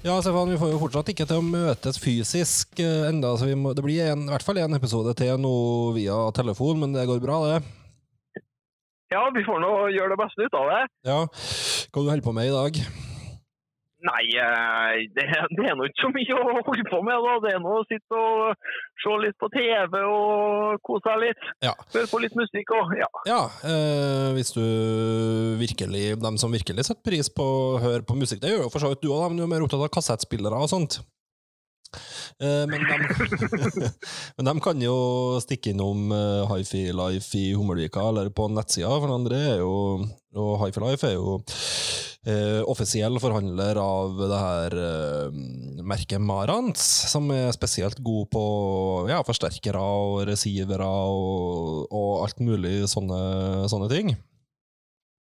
Ja, Stefan, vi får jo fortsatt ikke til å møtes fysisk eh, enda, så vi må, det blir en, i hvert fall en episode til nå via telefon, men det går bra, det. Ja, vi får nå gjøre det beste ut av det. Ja. Hva du holder på med i dag? Nei, eh, det, det er nå ikke så mye å holde på med. da. Det er nå å sitte og se litt på TV og kose seg litt. Ja. Høre på litt musikk òg. ja. Ja, eh, hvis du virkelig, dem som virkelig setter pris på å høre på musikk, det gjør jo for så vidt du òg, men du er mer opptatt av kassettspillere og sånt. Eh, men, de, men de kan jo stikke innom eh, Hifi Life i Hummelvika, eller på nettsida, for andre er jo Og Hifi Life er jo eh, offisiell forhandler av det her eh, merket Marantz, som er spesielt god på ja, forsterkere og receivere og, og alt mulig sånne, sånne ting.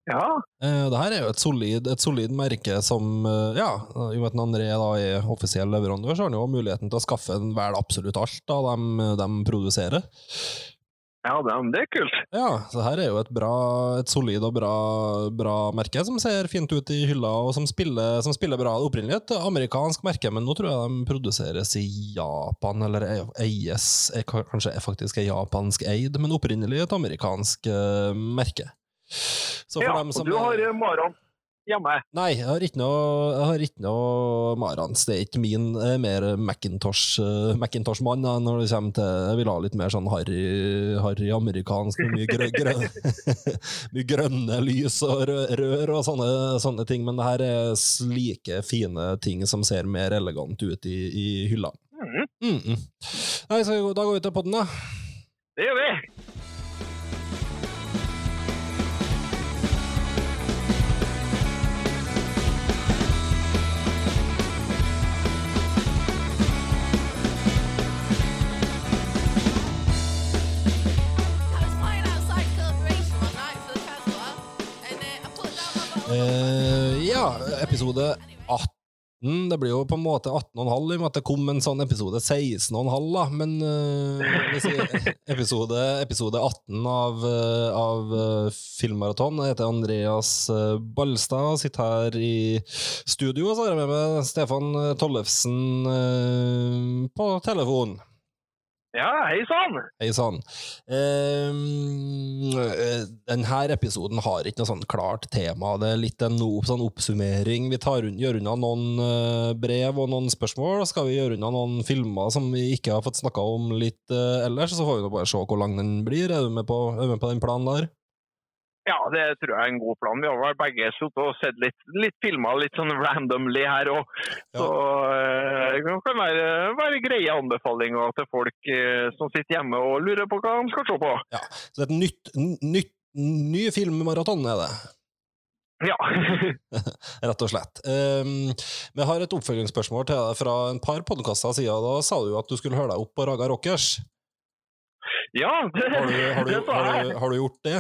Ja, Eh, det her er jo et solid, et solid merke som, eh, ja, i og med at André da er offisiell leverandør, så har han jo muligheten til å skaffe en vel absolutt alt da de, de produserer. ja det, det er kult. Ja, så her er jo et bra, et solid og bra, bra merke som ser fint ut i hylla, og som spiller, som spiller bra. Opprinnelig et amerikansk merke, men nå tror jeg de produseres i Japan, eller eies, kanskje er faktisk er japansk eid, men opprinnelig et amerikansk eh, merke. Ja, og som du har eh, Maran hjemme. Nei, jeg har ikke noe, noe Marans. Det er ikke min. Er mer Macintosh-mann Macintosh-mann da, når det kommer til Jeg vil ha litt mer sånn harry, harry amerikansk, med mye, grø, grø, mye grønne lys og rø, rør og sånne, sånne ting. Men det her er slike fine ting som ser mer elegant ut i, i hylla. Mm. Mm -mm. Nei, så da går vi til podden, da. det gjør vi. Eh, ja, episode 18. Det blir jo på en måte 18,5 i og med at det kom en sånn episode 16,5, da. Men eh, vi sier episode, episode 18 av, eh, av Filmmaraton. Jeg heter Andreas Balstad og sitter her i studio. Og så har jeg med meg Stefan Tollefsen eh, på telefon. Ja, hei sann. Hei sann. Ehm, eh, denne episoden har ikke noe sånn klart tema. Det er litt en sånn oppsummering. Vi tar, gjør unna noen eh, brev og noen spørsmål. Skal vi gjøre unna noen filmer som vi ikke har fått snakka om litt uh, ellers. Så får vi nå bare se hvor lang den blir. Er du med på, er du med på den planen der? Ja, det tror jeg er en god plan. Vi har vel begge sittet og sett litt, litt filmer litt sånn randomly her òg. Ja. Så eh, det kan være, være greie anbefalinger til folk eh, som sitter hjemme og lurer på hva de skal se på. Ja. Så det er et nytt, nytt ny filmmaraton, er det. Ja. rett og slett. Um, vi har et oppfølgingsspørsmål til deg fra en par podkaster siden. Da sa du at du skulle høre deg opp på Raga Rockers. ja, det, Har du, har du, det sa har jeg. du, har du gjort det?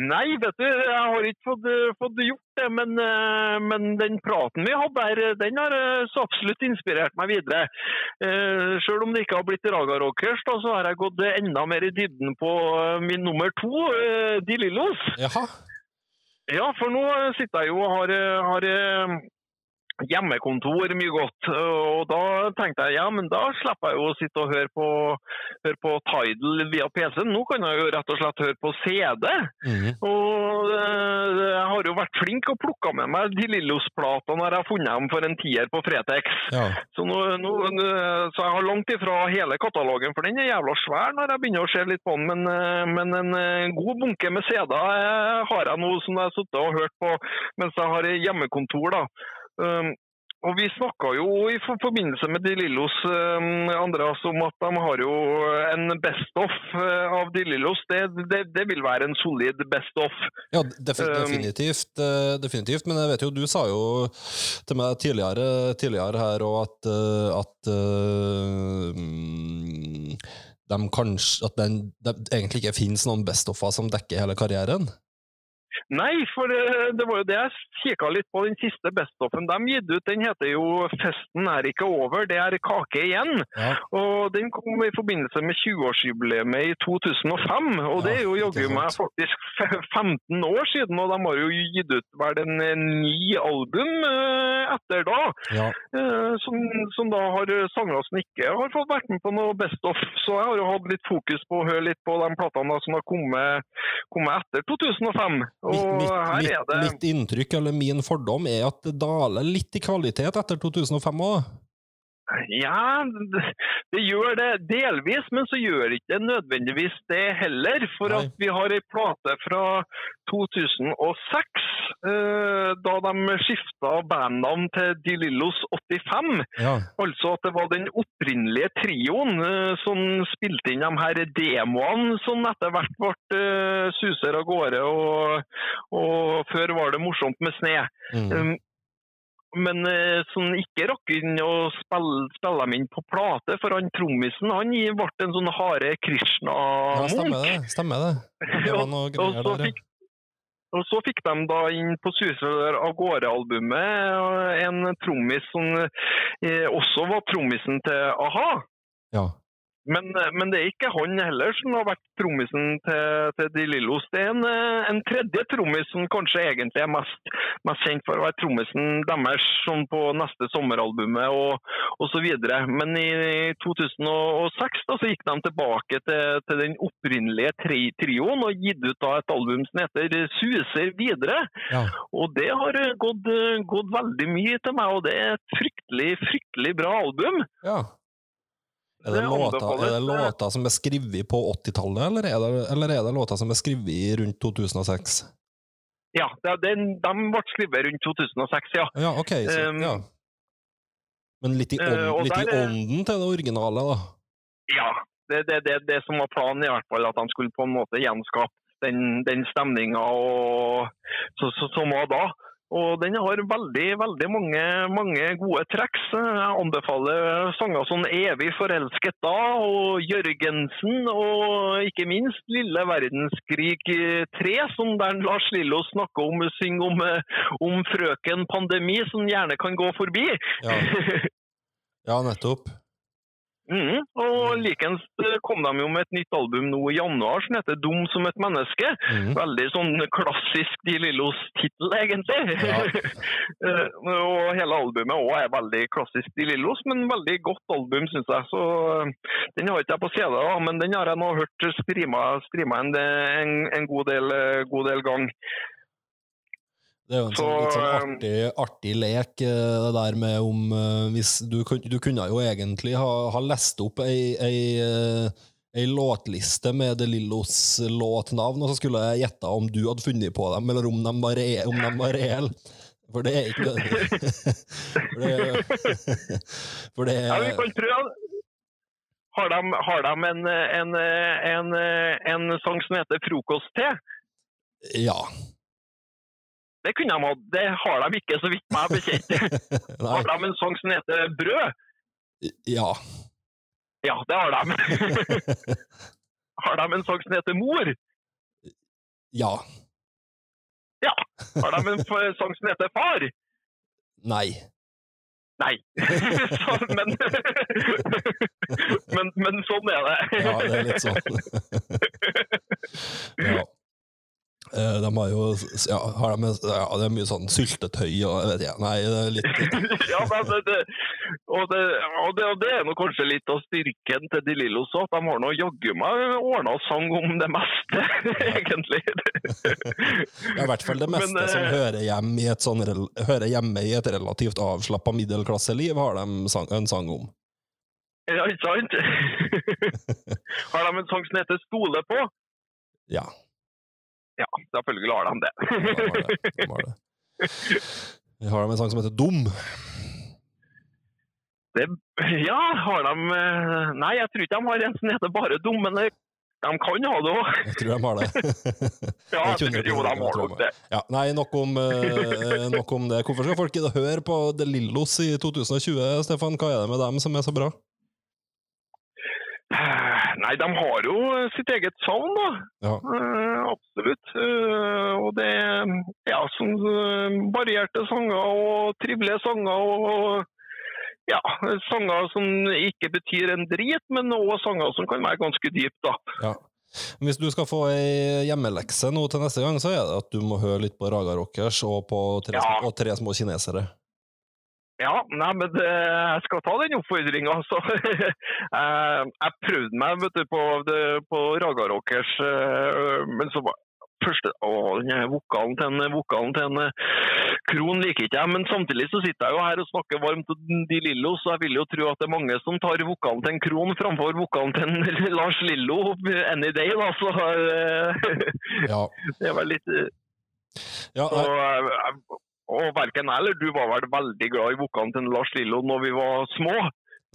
Nei, vet du, jeg har ikke fått, fått gjort det, men, eh, men den praten vi hadde der, den har eh, så absolutt inspirert meg videre. Eh, Selv om det ikke har blitt Raga Rockers, da, så har jeg gått enda mer i dybden på eh, min nummer to, eh, De Lillos. Jaha. Ja, for nå sitter jeg jo og har, har eh, hjemmekontor mye godt. Og da tenkte jeg ja, men da slipper jeg jo å sitte og høre på, høre på Tidal via PC-en. Nå kan jeg jo rett og slett høre på CD. Mhm. Og eh, jeg har jo vært flink og plukka med meg de Lillos-platene når jeg har funnet dem for en tier på Fretex. Ja. Så, nå, nå, så jeg har langt ifra hele katalogen, for den er jævla svær når jeg begynner å se litt på den. Men, eh, men en eh, god bunke med CD-er har jeg nå som jeg har sittet og hørt på mens jeg har hjemmekontor. da. Um, og Vi snakka jo i forbindelse med De Lillos um, Andreas, om at de har jo en best-off uh, av De Lillos. Det, det, det vil være en solid best-off. Ja, Um, definitivt, eh, definitivt. Men jeg vet jo, du sa jo til meg tidligere, tidligere her òg at, eh, at eh, mm, de kanskje, at den, det egentlig ikke finnes noen best-offer som dekker hele karrieren? Nei, for det, det var jo det jeg kikka litt på. Den siste best-offen de gitt ut, den heter jo 'Festen er ikke over, det er kake igjen'. Ja. Og Den kom i forbindelse med 20-årsjubileet i 2005. Og det er jo Ja, jaggu meg faktisk 15 år siden, og de har jo gitt ut vel en eh, ni album eh, etter da. Ja. eh, Som, som da har sanger som ikke har fått vært med på noe Best of. Så jeg har jo hatt litt fokus på å høre litt på de platene som har kommet, kommet etter 2005. Mitt inntrykk, eller min fordom, er at det daler litt i kvalitet etter 2005 òg. Ja, det, gjør det delvis, men så gjør ikke det nødvendigvis det heller. For at vi har ei plate fra 2006, eh, da de skifta bandnavn til De Lillos 85. Ja. Altså at det var den opprinnelige trioen eh, som spilte inn de her demoene som etter hvert ble eh, suser av gårde. Og, og før var det morsomt med sne. Mm. Men sånn ikke rakk inn å spille, spille dem inn på plate, for han trommisen han ble en sånn Hare Krishna-munk. stemmer det. Stemmer det. Det var noe greier så der, fikk, og så fikk de da inn på Suser av gårde-albumet en trommis som eh, også var trommisen til a-ha. ja. Men, eh, men det er ikke han heller som har vært trommisen til, til De Lillos. Det er en, eh, en tredje trommis som kanskje egentlig er mest, mest kjent for å være trommisen deres sånn på neste sommeralbumet og, osv. Men i 2006 da, så gikk de tilbake til, til den opprinnelige tri trioen og gitt ut da et album som heter Suser videre. ja. Og det har eh, gått, gått veldig mye til meg, og det er et fryktelig, fryktelig bra album. ja. Er det, Det anbefales, er det låta som er skrevet på 80-tallet, eller, er eller er det låter som er skrevet rundt 2006? Ja, det, den, de ble skrevet rundt 2006, ja. Ja, ok. Så, Um, ja. Men litt i, eh, ånd, litt der i ånden til det originale, da. Ja, det er det, det, det som var planen i hvert fall, at de skulle på en måte gjenskape den, den stemninga så, så, som var da. Og den har veldig veldig mange, mange gode tracks. Jeg anbefaler sanger som 'Evig forelsket da' og 'Jørgensen', og ikke minst 'Lille verdenskrig 3', som der Lars Lillo snakker om, synger om, eh, om frøken pandemi, som gjerne kan gå forbi. Ja, ja nettopp. Mhm, Og likens eh, kom de jo med et nytt album nå i januar som heter 'Dum som et menneske'. Mm. Veldig sånn klassisk De Lillos tittel, egentlig. Ja. Eh, og hele albumet òg er veldig klassisk De Lillos, men veldig godt album, syns jeg. Så eh, Den har ikke jeg på CD, da, men den har jeg nå hørt streama, streama en, en, en god, del, god del gang. Det er jo en Så, sånn, litt sånn artig, artig lek, eh, det der med om eh, hvis du, du kunne jo egentlig ha, ha lest opp ei, ei, eh, ei låtliste med De Lillos låtnavn, og så skulle jeg gjette om du hadde funnet på dem, eller om de var, re, om de var reelle. For det er ikke For det, for det Ja, vi kan prøve. Har de, har de en, en, en, en sang som heter 'Frokost-te'? Ja. Det kunne de hatt. Det har de ikke, så vidt meg bekjent. Har de en sang som heter 'Brød'? Ja. Ja, det har de. Har de en sang som heter 'Mor'? Ja. Ja. Har de en sang som heter 'Far'? Nei. Nei. Så, men, men, men sånn er det. Ja, det er litt sånn. ja. Eh, De har jo ja, har de, ja, det er mye sånn syltetøy og jeg vet ikke. Nei, det er litt ja, det, det, og, det, og, det, og det er nå kanskje litt av styrken til De Lillos òg, de har nå jaggu meg ordna sang om det meste, egentlig. Ja, I hvert fall det meste Men, som eh, hører, hjem i et sånn, hører hjemme i et relativt avslappa middelklasseliv, har de sang, en sang om. Ja, ikke sant? Har de en sang som heter 'Stole på'? Ja, Ja, selvfølgelig har de det. de har det. De har, dem en sang som heter Dum? det. Ja, har de eh, Nei, jeg tror ikke de har en som heter bare 'Dum', men de kan ha det òg. Jeg tror de har det. Ja, Jeg jeg tror, jo, de har nok det. Ja, nei, nok om, eh, nok om det. Hvorfor skal folk høre på De Lillos i 2020, Stefan? Hva er det med dem som er så bra? Nei, de har jo sitt eget savn, da. Ja. Uh, absolutt. Uh, og det er ja, sånn uh, varierte sanger og trivelige sanger. og ja, Sanger som ikke betyr en drit, men også sanger som kan være ganske dype. da. Ja. Hvis du skal få ei hjemmelekse nå til neste gang, så er det at du må høre litt på Raga Rockers og på Tre, Ja. og tre små kinesere. Ja, nei, men det, jeg skal ta den oppfordringa. Altså. jeg, jeg prøvde meg vet du, på, det, på Raga Rockers, eh, men så var første, å, den vokalen til en, vokalen til en eh, Kron liker ikke jeg, men samtidig så sitter jeg jo her og snakker varmt om De Lillo, så jeg vil jo tro at det er mange som tar vokalen til en Kron framfor vokalen til en Lars Lillo any day, da. Så eh, Ja. det var litt ja, ja så, eh, og verken jeg eller du var vel veldig glad i vokalen til Lars Lillo når vi var små.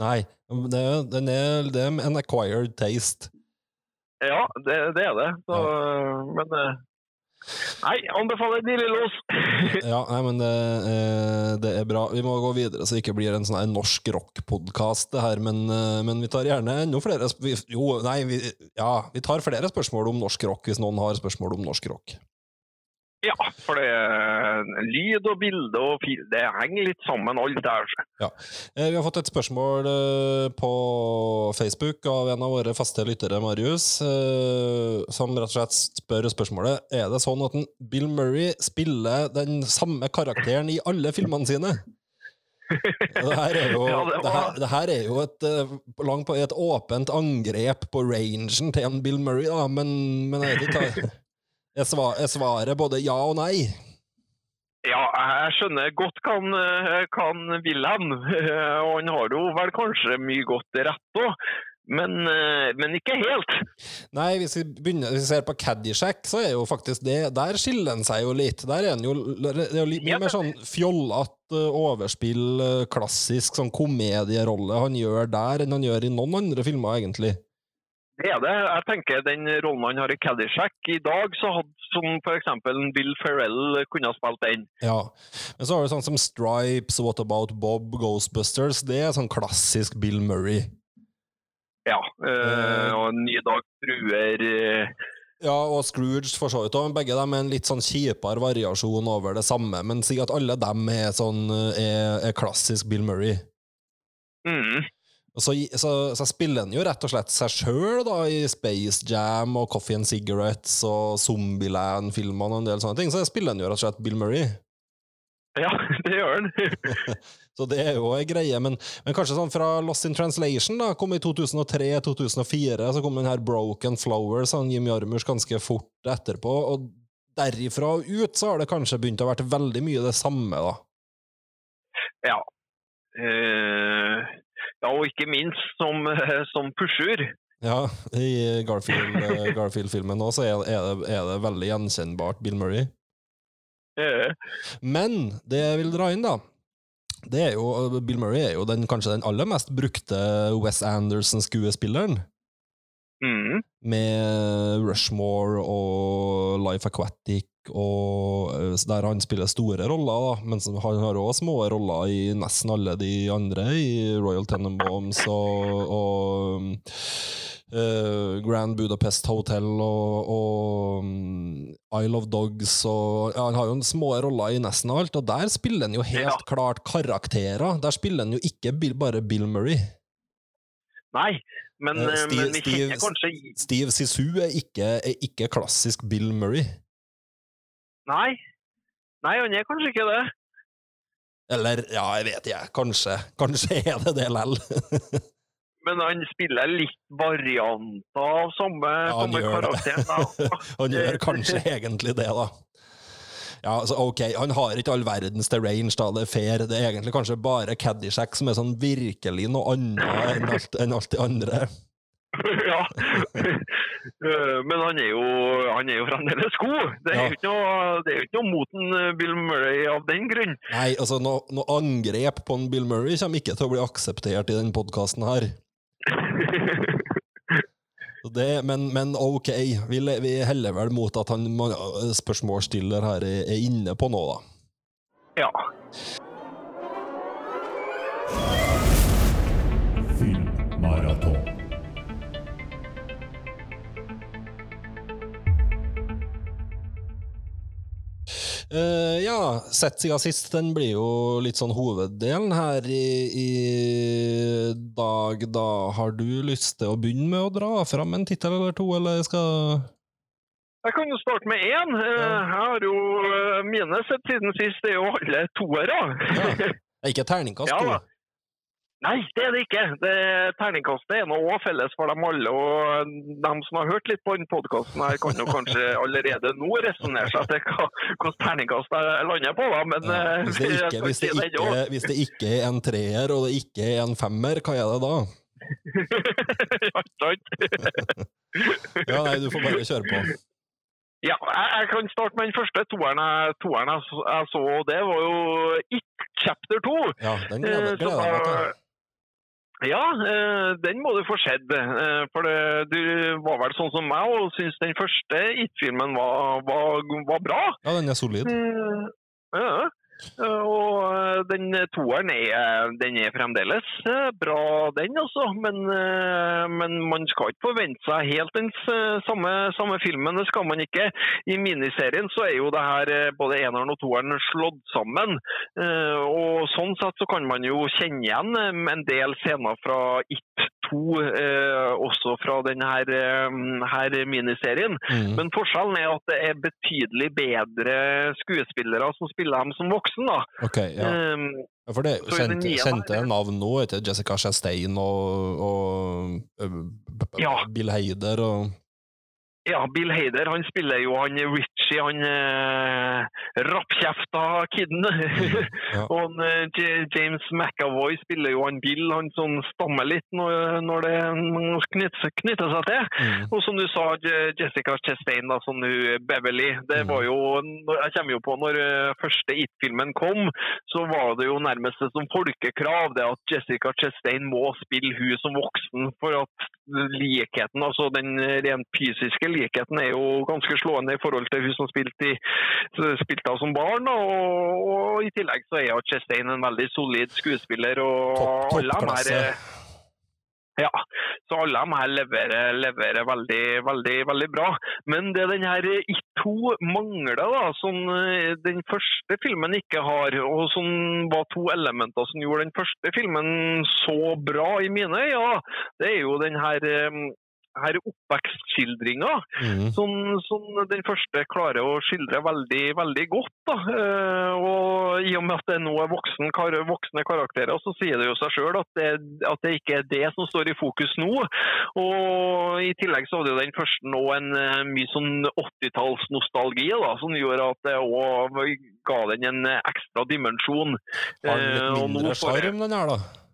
nei. Det, den er, det er en acquired taste. Ja, det, det er det. Så, Men eh, Nei, anbefaler De Lillos. Ja, nei, men det, eh, det er bra. Vi må gå videre, så det ikke blir en sånn norsk rock-podkast, det her. Men, eh, men vi tar gjerne enda flere vi, Jo, nei, vi, ja, vi tar flere spørsmål om norsk rock, hvis noen har spørsmål om norsk rock. Ja, for det er lyd og bilde og fil, det henger litt sammen, alt det her. Ja. Vi har fått et spørsmål eh, på Facebook av en av våre faste lyttere, Marius, eh, som rett og slett spør spørsmålet Er det sånn at en Bill Murray spiller den samme karakteren i alle filmene sine. Det her er jo, Ja, det det her, det her er jo et, eh, langt på et åpent angrep på rangen til en Bill Murray, da, men, men jeg vet ikke Er svar, jeg svarer både ja og nei? Ja, jeg skjønner godt hva han, hen. Eh, Og han har jo vel kanskje mye godt rett òg, men, eh, men ikke helt. Nei, hvis vi, begynner, hvis vi ser på Caddyshack, så er jo faktisk det Der skiller han seg jo litt. Der er han jo Det er jo litt mye mer sånn fjollete overspill, eh, klassisk sånn komedierolle han gjør der, enn han gjør i noen andre filmer, egentlig. Det er det. Jeg tenker Den rollen han har i Caddyshack i dag, så hadde som f.eks. Bill Ferrell kunne ha spilt den. Ja. Men så har du sånn som Stripes, What About Bob, Ghostbusters. Det er sånn klassisk Bill Murray. Ja. Øh, eh, og ny Dag truer øh. Ja, og Scrooge for så vidt òg, begge dem er en litt sånn kjipere variasjon over det samme. Men si at alle dem er sånn er, er klassisk Bill Murray. mm. Og Så, så, så spiller han jo rett og slett seg sjøl i Space Jam og Coffee and Cigarettes og Zombieland-filmene og en del sånne ting. Så spiller han jo rett og slett Bill Murray. Ja, det gjør han. Så det er jo ei greie. Men, men kanskje sånn fra Lost in Translation da, kom i 2003-2004, så kom den her Broken Flowers av Jim Jarmusch ganske fort etterpå. Og derifra og ut så har det kanskje begynt å vært veldig mye det samme, da. Ja. Eh, ja, og ikke minst som, som pusher. Ja, i Garfield-filmen Garfield-filmen nå så er, er, det, er det veldig gjenkjennbart Bill Murray. Eh, Men det jeg vil dra inn, da det er jo, Bill Murray er jo den, kanskje den aller mest brukte Wes Anderson-skuespilleren. mm. Med Rushmore og Life Aquatic, og, eh, der han spiller store roller. da, Men han har òg små roller i nesten alle de andre, i Royal Tenenbaums og, og uh, Grand Budapest Hotel og, og mm, Isle of Dogs og ja, Han har jo små roller i nesten alt, og der spiller han jo helt Ja. klart karakterer. Der spiller han jo ikke Bill, bare Bill Murray. Nei, men, eh, Steve- men vi kjenner kanskje Steve Sisu er ikke, er ikke klassisk Bill Murray. Nei. Nei, han er kanskje ikke det. Eller, ja, jeg vet ikke, kanskje. Kanskje er det det lell. Men han spiller litt varianter av samme, Ja, han samme karakter. da. Han gjør kanskje egentlig det, da. Ja, altså, ok, Han har ikke all verdens range, da, det er fair. Det er egentlig kanskje bare Caddyshack som er sånn virkelig noe annet enn alt, enn alt det andre. ja. Eh, Men han er jo, han er jo fremdeles god. Det er Ja. jo ikke noe, det er ikke noe mot en eh, Bill Murray av den grunn. Nei, altså, noe, noe angrep på en Bill Murray kommer ikke til å bli akseptert i denne podkasten her. Det, men, men ok, vi, vi heller vel mot at han man- spørsmålsstiller her er, er inne på noe, da. ja. Eh, ja, sett siden sist, den blir jo litt sånn hoveddelen her i, i dag. Da har du lyst til å begynne med å dra fram en tittel eller to, eller skal Jeg kan jo starte med én. Eh, Jeg har jo eh, mine sett siden sist, det er jo alle toere. Ja. Ikke terningkast Ja, da. Nei, det er det ikke. Det Terningkastet er noe felles for dem alle. og De som har hørt litt på denne podkasten, kan jo kanskje allerede nå resonnere seg til hvilket terningkast jeg lander på. da, men Ja. Hvis, det ikke, hvis, det ikke, hvis det ikke er en treer og det ikke er en femmer, hva er det da? Ja, sant? Ja, nei, du får bare kjøre på. Ja, jeg, jeg kan starte med den første toeren jeg, toeren jeg, jeg så, og det var jo It chapter 2. Ja, den Eh, gleder jeg meg til. Ja, eh, den må du få sett. eh, For det, du var vel sånn som meg og syntes den første It-filmen var, var, var bra. Ja, den er solid. Eh, Ja. Eh, Og eh, den toeren er, den er fremdeles eh, bra, den altså. Men, eh, men man skal ikke forvente seg helt den samme, samme filmen. Det skal man ikke. I miniserien så er jo det her eh, både eneren og toeren slått sammen. Eh, Og sånn sett så kan man jo kjenne igjen eh, en del scener fra It 2, eh, også fra denne her, eh, miniserien. Mm. Men forskjellen er at det er betydelig bedre skuespillere som spiller dem som voksen. da. Ok, ja. Um, Ja, For det kjente, kjente navn nå, etter Jessica Chastain og, og b- Ja. Bill Heider og ja, Bill Heider han spiller jo han Richie, han eh, rappkjefta kiden. ja. Og han, eh, James McAvoy spiller jo han Bill, han som stammer litt når, når det knytter, knytter seg til. Mm. Og som du sa, Jessica Chastain, da, som hun Beverly. Det Mm. var jo, Jeg kommer jo på når eh, første It-filmen kom, så var det jo nærmest som folkekrav det at Jessica Chastain må spille hun som voksen. For at likheten, altså den rent fysiske likheten, er jo ganske slående i forhold til hun som spilte, i, spilte av som barn. Og, og i tillegg så er jo Chestein en veldig solid skuespiller. og Topp- alle her, ja, så alle de her leverer, leverer veldig, veldig, veldig bra. Men det den her I2 mangler, da, som eh, den første filmen ikke har, og som var to elementer som gjorde den første filmen så bra i mine øyne, det er jo den her, eh, her oppvekstskildringa Mm. som, som den første klarer å skildre veldig, veldig godt. Da. Eh, og I og med at det nå er voksen, kar, voksne karakterer, så sier det jo seg sjøl at, at det ikke er det som står i fokus nå. Og I tillegg så hadde jo den første nå en eh, mye sånn 80-tallsnostalgi, da, som gjorde at det òg ga den en ekstra dimensjon. Har den Eh, litt mindre sjarm, den her, da?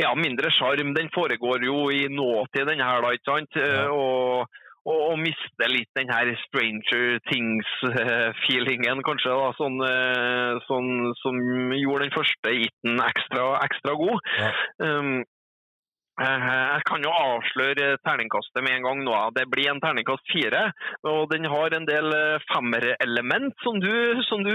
Ja, mindre sjarm. Den foregår jo i nåtid, den her, da, ikke sant? Ja. Eh, Og, og, og mister litt den her Stranger Things-feelingen, kanskje, da, sånn, eh, sånn, som gjorde den første iten ekstra, ekstra god. Ja. Um, jeg kan jo avsløre terningkastet med en gang nå. Det blir en terningkast fire. Og den har en del eh, femmerelement, som du, som du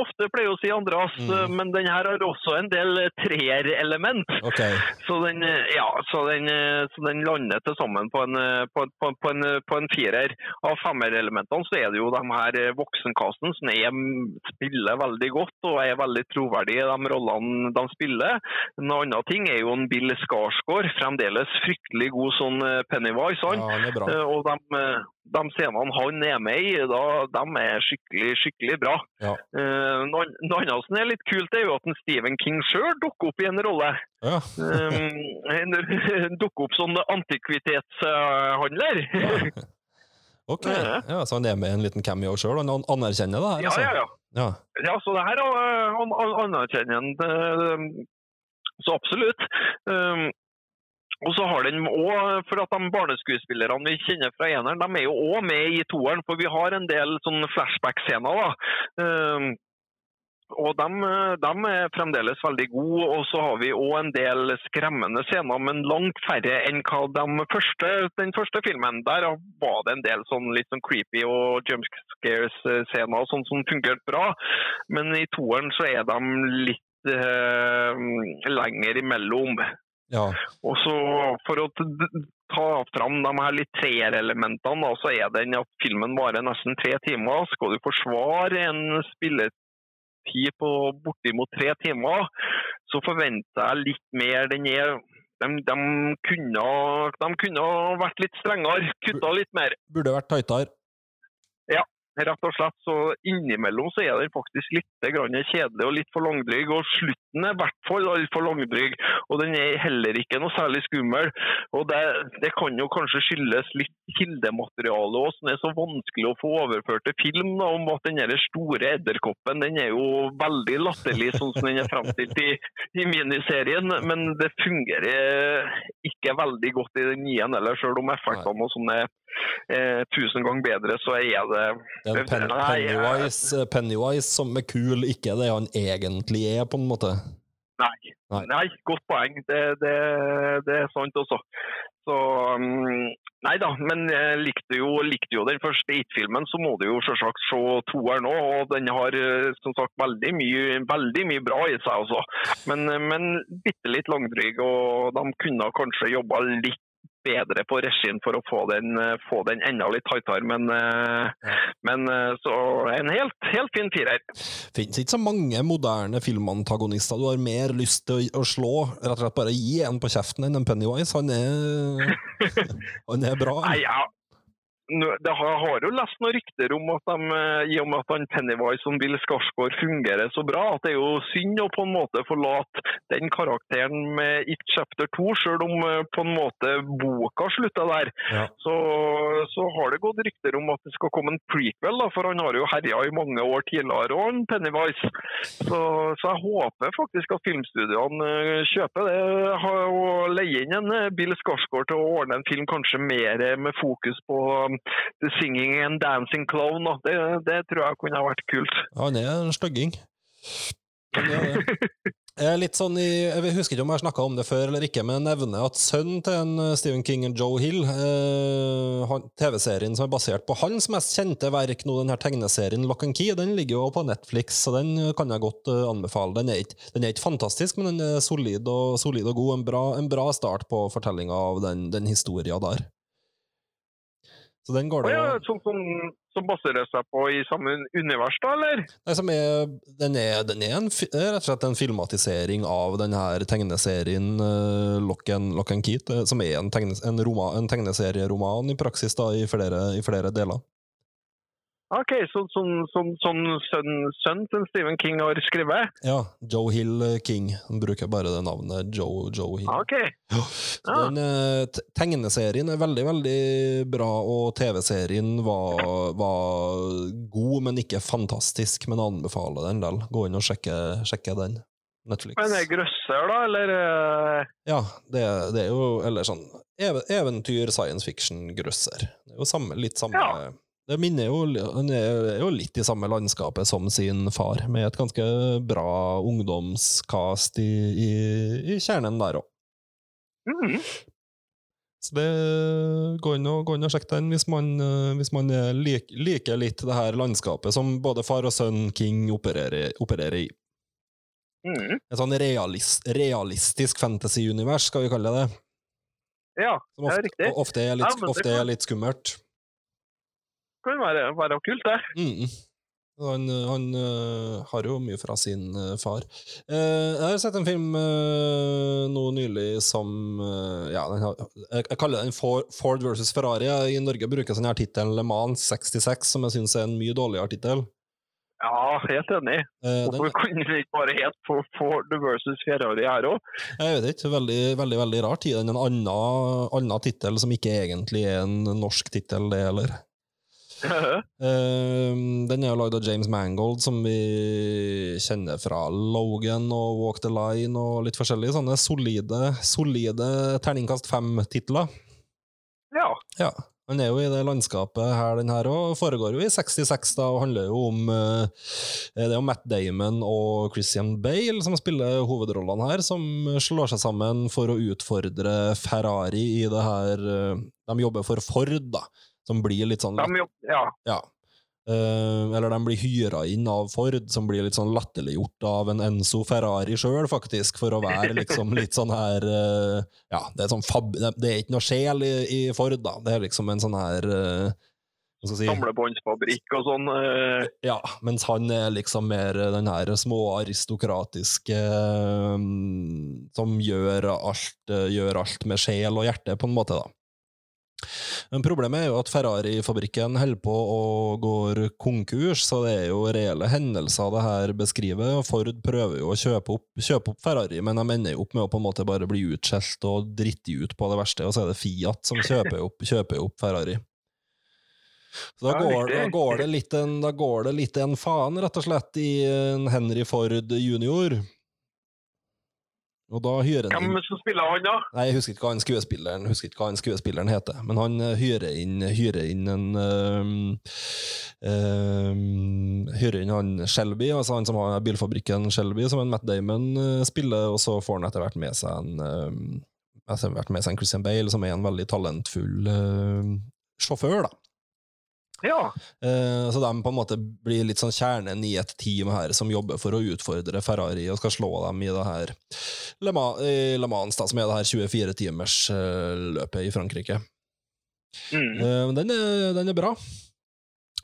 ofte pleier å si, Andreas. Mm. Men den her har også en del eh, treerelement. Ok. Så den, eh, ja, så den, eh, så den lander til sammen på en, eh, på, på, på en, eh, på en firer. Av femmerelementene så er det jo de her voksenkassen som er, spiller veldig godt og er veldig troverdige i de rollene de spiller. En annen ting er jo en Bill Skarsgård, fremdeles fryktelig god sånn eh, Pennywise. Ja, han. er bra. Eh, Og de, eh, de scenene han er med i, da, de er skikkelig, skikkelig bra. Ja. Noe annet som er litt kult, er jo at en Stephen King sjøl dukker opp i en rolle. Ja. Um, en- dukker opp som antikvitetshandler. Ok. Ja, så han er med i en liten cameo sjøl, han anerkjenner det her? Altså? ja, ja. ja. Ja, så det her er an- an- anerkjenner han. Så absolutt. Um, og så har den også, for at de barneskuespillerne vi kjenner fra eneren, de er jo òg med i toeren, for vi har en del sånne flashback-scener. da. Um, og de, de er fremdeles veldig gode, og så har vi òg en del skremmende scener, men langt færre enn hva de første, den første filmen. Der var det en del sånn litt sånn creepy og jump scares-scener og sånn som fungerte bra. Men i toeren så er de litt eh, lenger imellom. Ja. Og så for å ta fram de her litt treerelementene, så er den at filmen varer nesten tre timer. Skal du forsvare en spilletid på bortimot tre timer, så forventer jeg litt mer. Den er de, de, kunne, de kunne vært litt strengere, kutta litt mer. Burde vært tightere. Rett og slett, så Innimellom så er den faktisk litt grann kjedelig og litt for langdryg. og Slutten er i hvert fall altfor langdryg, og den er heller ikke noe særlig skummel. og Det, det kan jo kanskje skyldes litt kildemateriale òg, som er så vanskelig å få overført til film. Da, om at den store edderkoppen den er jo veldig latterlig, sånn som den er fremstilt i, i miniserien. Men det fungerer ikke veldig godt i den nye heller, selv om effektene og sånn er tusen ganger bedre, så er det Det er pen Pennywise, Pennywise som er kul, ikke det han egentlig er, på en måte. Nei. Nei. Godt poeng. Det, det, det er sant også. Så um, Nei da, men jeg likte jo, likte jo den første It-filmen, så må du jo selvsagt se toeren òg. Og den har eh, som sagt veldig mye, veldig mye bra i seg også. Men, men bitte litt langdryg, og de kunne kanskje jobba litt bedre på regien for å få den, eh, få den enda litt tightere. Men, eh, men eh, så en helt, helt fin firer. Finnes ikke så mange moderne filmantagonister du har mer lyst til å, å slå. Rett og slett bare gi en på kjeften enn en Pennywise. Han er, han er bra. Nei, ja. Det har, har jo lest noen rykter om at de, eh, i og med at han Pennywise som Bill Skarsgård fungerer så bra, at det er jo synd å på en måte forlate den karakteren med It Chapter 2, selv om eh, på en måte boka slutter der. Ja. Så, så har det gått rykter om at det skal komme en prequel, da, for han har jo herja i mange år tidligere, han Pennywise. Så, så jeg håper faktisk at filmstudioene eh, kjøper det, og leier inn en Bill Skarsgård til å ordne en film kanskje mer med fokus på The Singing and Dancing Clown. Og Det, det tror jeg kunne vært kult. Han er en stygging. Litt sånn i, jeg husker ikke om jeg har snakka om det før eller ikke, men jeg nevner at sønnen til en eh, Stephen King, og Joe Hill, eh, TV-serien som er basert på hans mest kjente verk nå, den her tegneserien Lock and Key, den ligger jo på Netflix, så den kan jeg godt eh, anbefale. Den er, ikke, den er ikke fantastisk, men den er solid og, solid og god. En bra, en bra start på fortellinga av den, den historia der. Så den går det det ja, å- som, som, som baserer seg på i samme univers, da, eller? Nei, som er, den er, den er en, rett og slett en filmatisering av denne tegneserien uh, Lock, and, Lock and Keat, eh, som er en, tegne, en, en tegneserieroman i praksis da, i flere, i flere deler. OK, så sånn som sønnen sønn til Stephen King har skrevet? Ja, Joe Hill eh, King. Han bruker bare det navnet Joe, Joe Hill. OK. Ja. Den, eh, tegneserien er veldig, veldig bra, og TV-serien var, var god, men ikke fantastisk. Men anbefaler den del. Gå inn og sjekke, sjekke den. Netflix. Men er grøsser, da, eller? eh, Ja, det, det er jo Eller sånn eventyr, science fiction, grøsser. Det er jo samme, litt samme Ja. Det minner jo Han er jo litt i samme landskapet som sin far, med et ganske bra ungdomskast i, i, i kjernen der òg. Mm. Så det går an og, gå inn og sjekk den hvis man, hvis man lik, liker litt det her landskapet som både far og sønn King opererer, opererer i. Mm. Et sånn realist, realistisk fantasy-univers, skal vi kalle det. Ja, det er riktig. ofte, er, litt, Ja, ofte er litt skummelt. Kan være, være kult, det. Mm. Han, han uh, har jo mye fra sin uh, far. Uh, jeg har sett en film nå nylig som ja, har, jeg, jeg kaller den For, Ford versus Ferrari. I Norge brukes denne tittelen Le Mans 66, som jeg syns er en mye dårligere tittel. Ja, helt enig. Hvorfor den, kunne det ikke bare het for Ford versus Ferrari her òg? jeg vet ikke, veldig, veldig veldig rart. Gi den en annen, annen tittel som ikke egentlig er en norsk tittel, det heller. Eh, den er jo lagd av James Mangold, som vi kjenner fra Logan og Walk the Line og litt forskjellige sånne solide, solide terningkast fem-titler. ja. Ja. Han er jo i det landskapet her, den her òg. Foregår jo i 66, da, og handler jo om eh, Det er jo Matt Damon og Christian Bale som spiller hovedrollene her, som slår seg sammen for å utfordre Ferrari i det her eh, De jobber for Ford, da, som blir litt sånn lett, ja. ja. Uh, eller de blir hyra inn av Ford, som blir litt sånn latterliggjort av en Enzo Ferrari sjøl, faktisk, for å være liksom litt sånn her uh, Ja, det er, sånn fab det er ikke noe sjel i, i Ford, da. Det er liksom en sånn her uh, si? Samlebåndsfabrikk og sånn. Ja, mens han er liksom mer den her små aristokratiske mm, Som gjør alt, gjør alt med sjel og hjerte, på en måte, da. Men problemet er jo at Ferrari-fabrikken holder på og går konkurs, så det er jo reelle hendelser det her beskriver. og Ford prøver jo å kjøpe opp, kjøpe opp Ferrari, men de ender jo opp med å på en måte bare bli utskjelt og driti ut på det verste, og så er det Fiat som kjøper opp, kjøper opp Ferrari. Så da, Ja, går, da, går en, da går det litt en faen, rett og slett, i en Henry Ford junior. Og da hyrer han Hvem som spiller han, da? Nei, jeg husker ikke hva han skuespilleren, husker ikke hva han skuespilleren heter, men han eh, hyrer inn, hyrer inn en um, um, Hyrer inn han Shelby, altså han som har bilfabrikken Shelby, som en Matt Damon spiller, og så får han etter hvert med seg en um, etter hvert med seg en Christian Bale, som er en veldig talentfull uh, sjåfør, da. Ja. Uh, Så de på en måte blir litt sånn kjernen i et team her som jobber for å utfordre Ferrari og skal slå dem i det her Le Ma- i Le Mans, da, som er det her 24-timers-løpet i Frankrike. Mm. Uh, Den er, den er bra.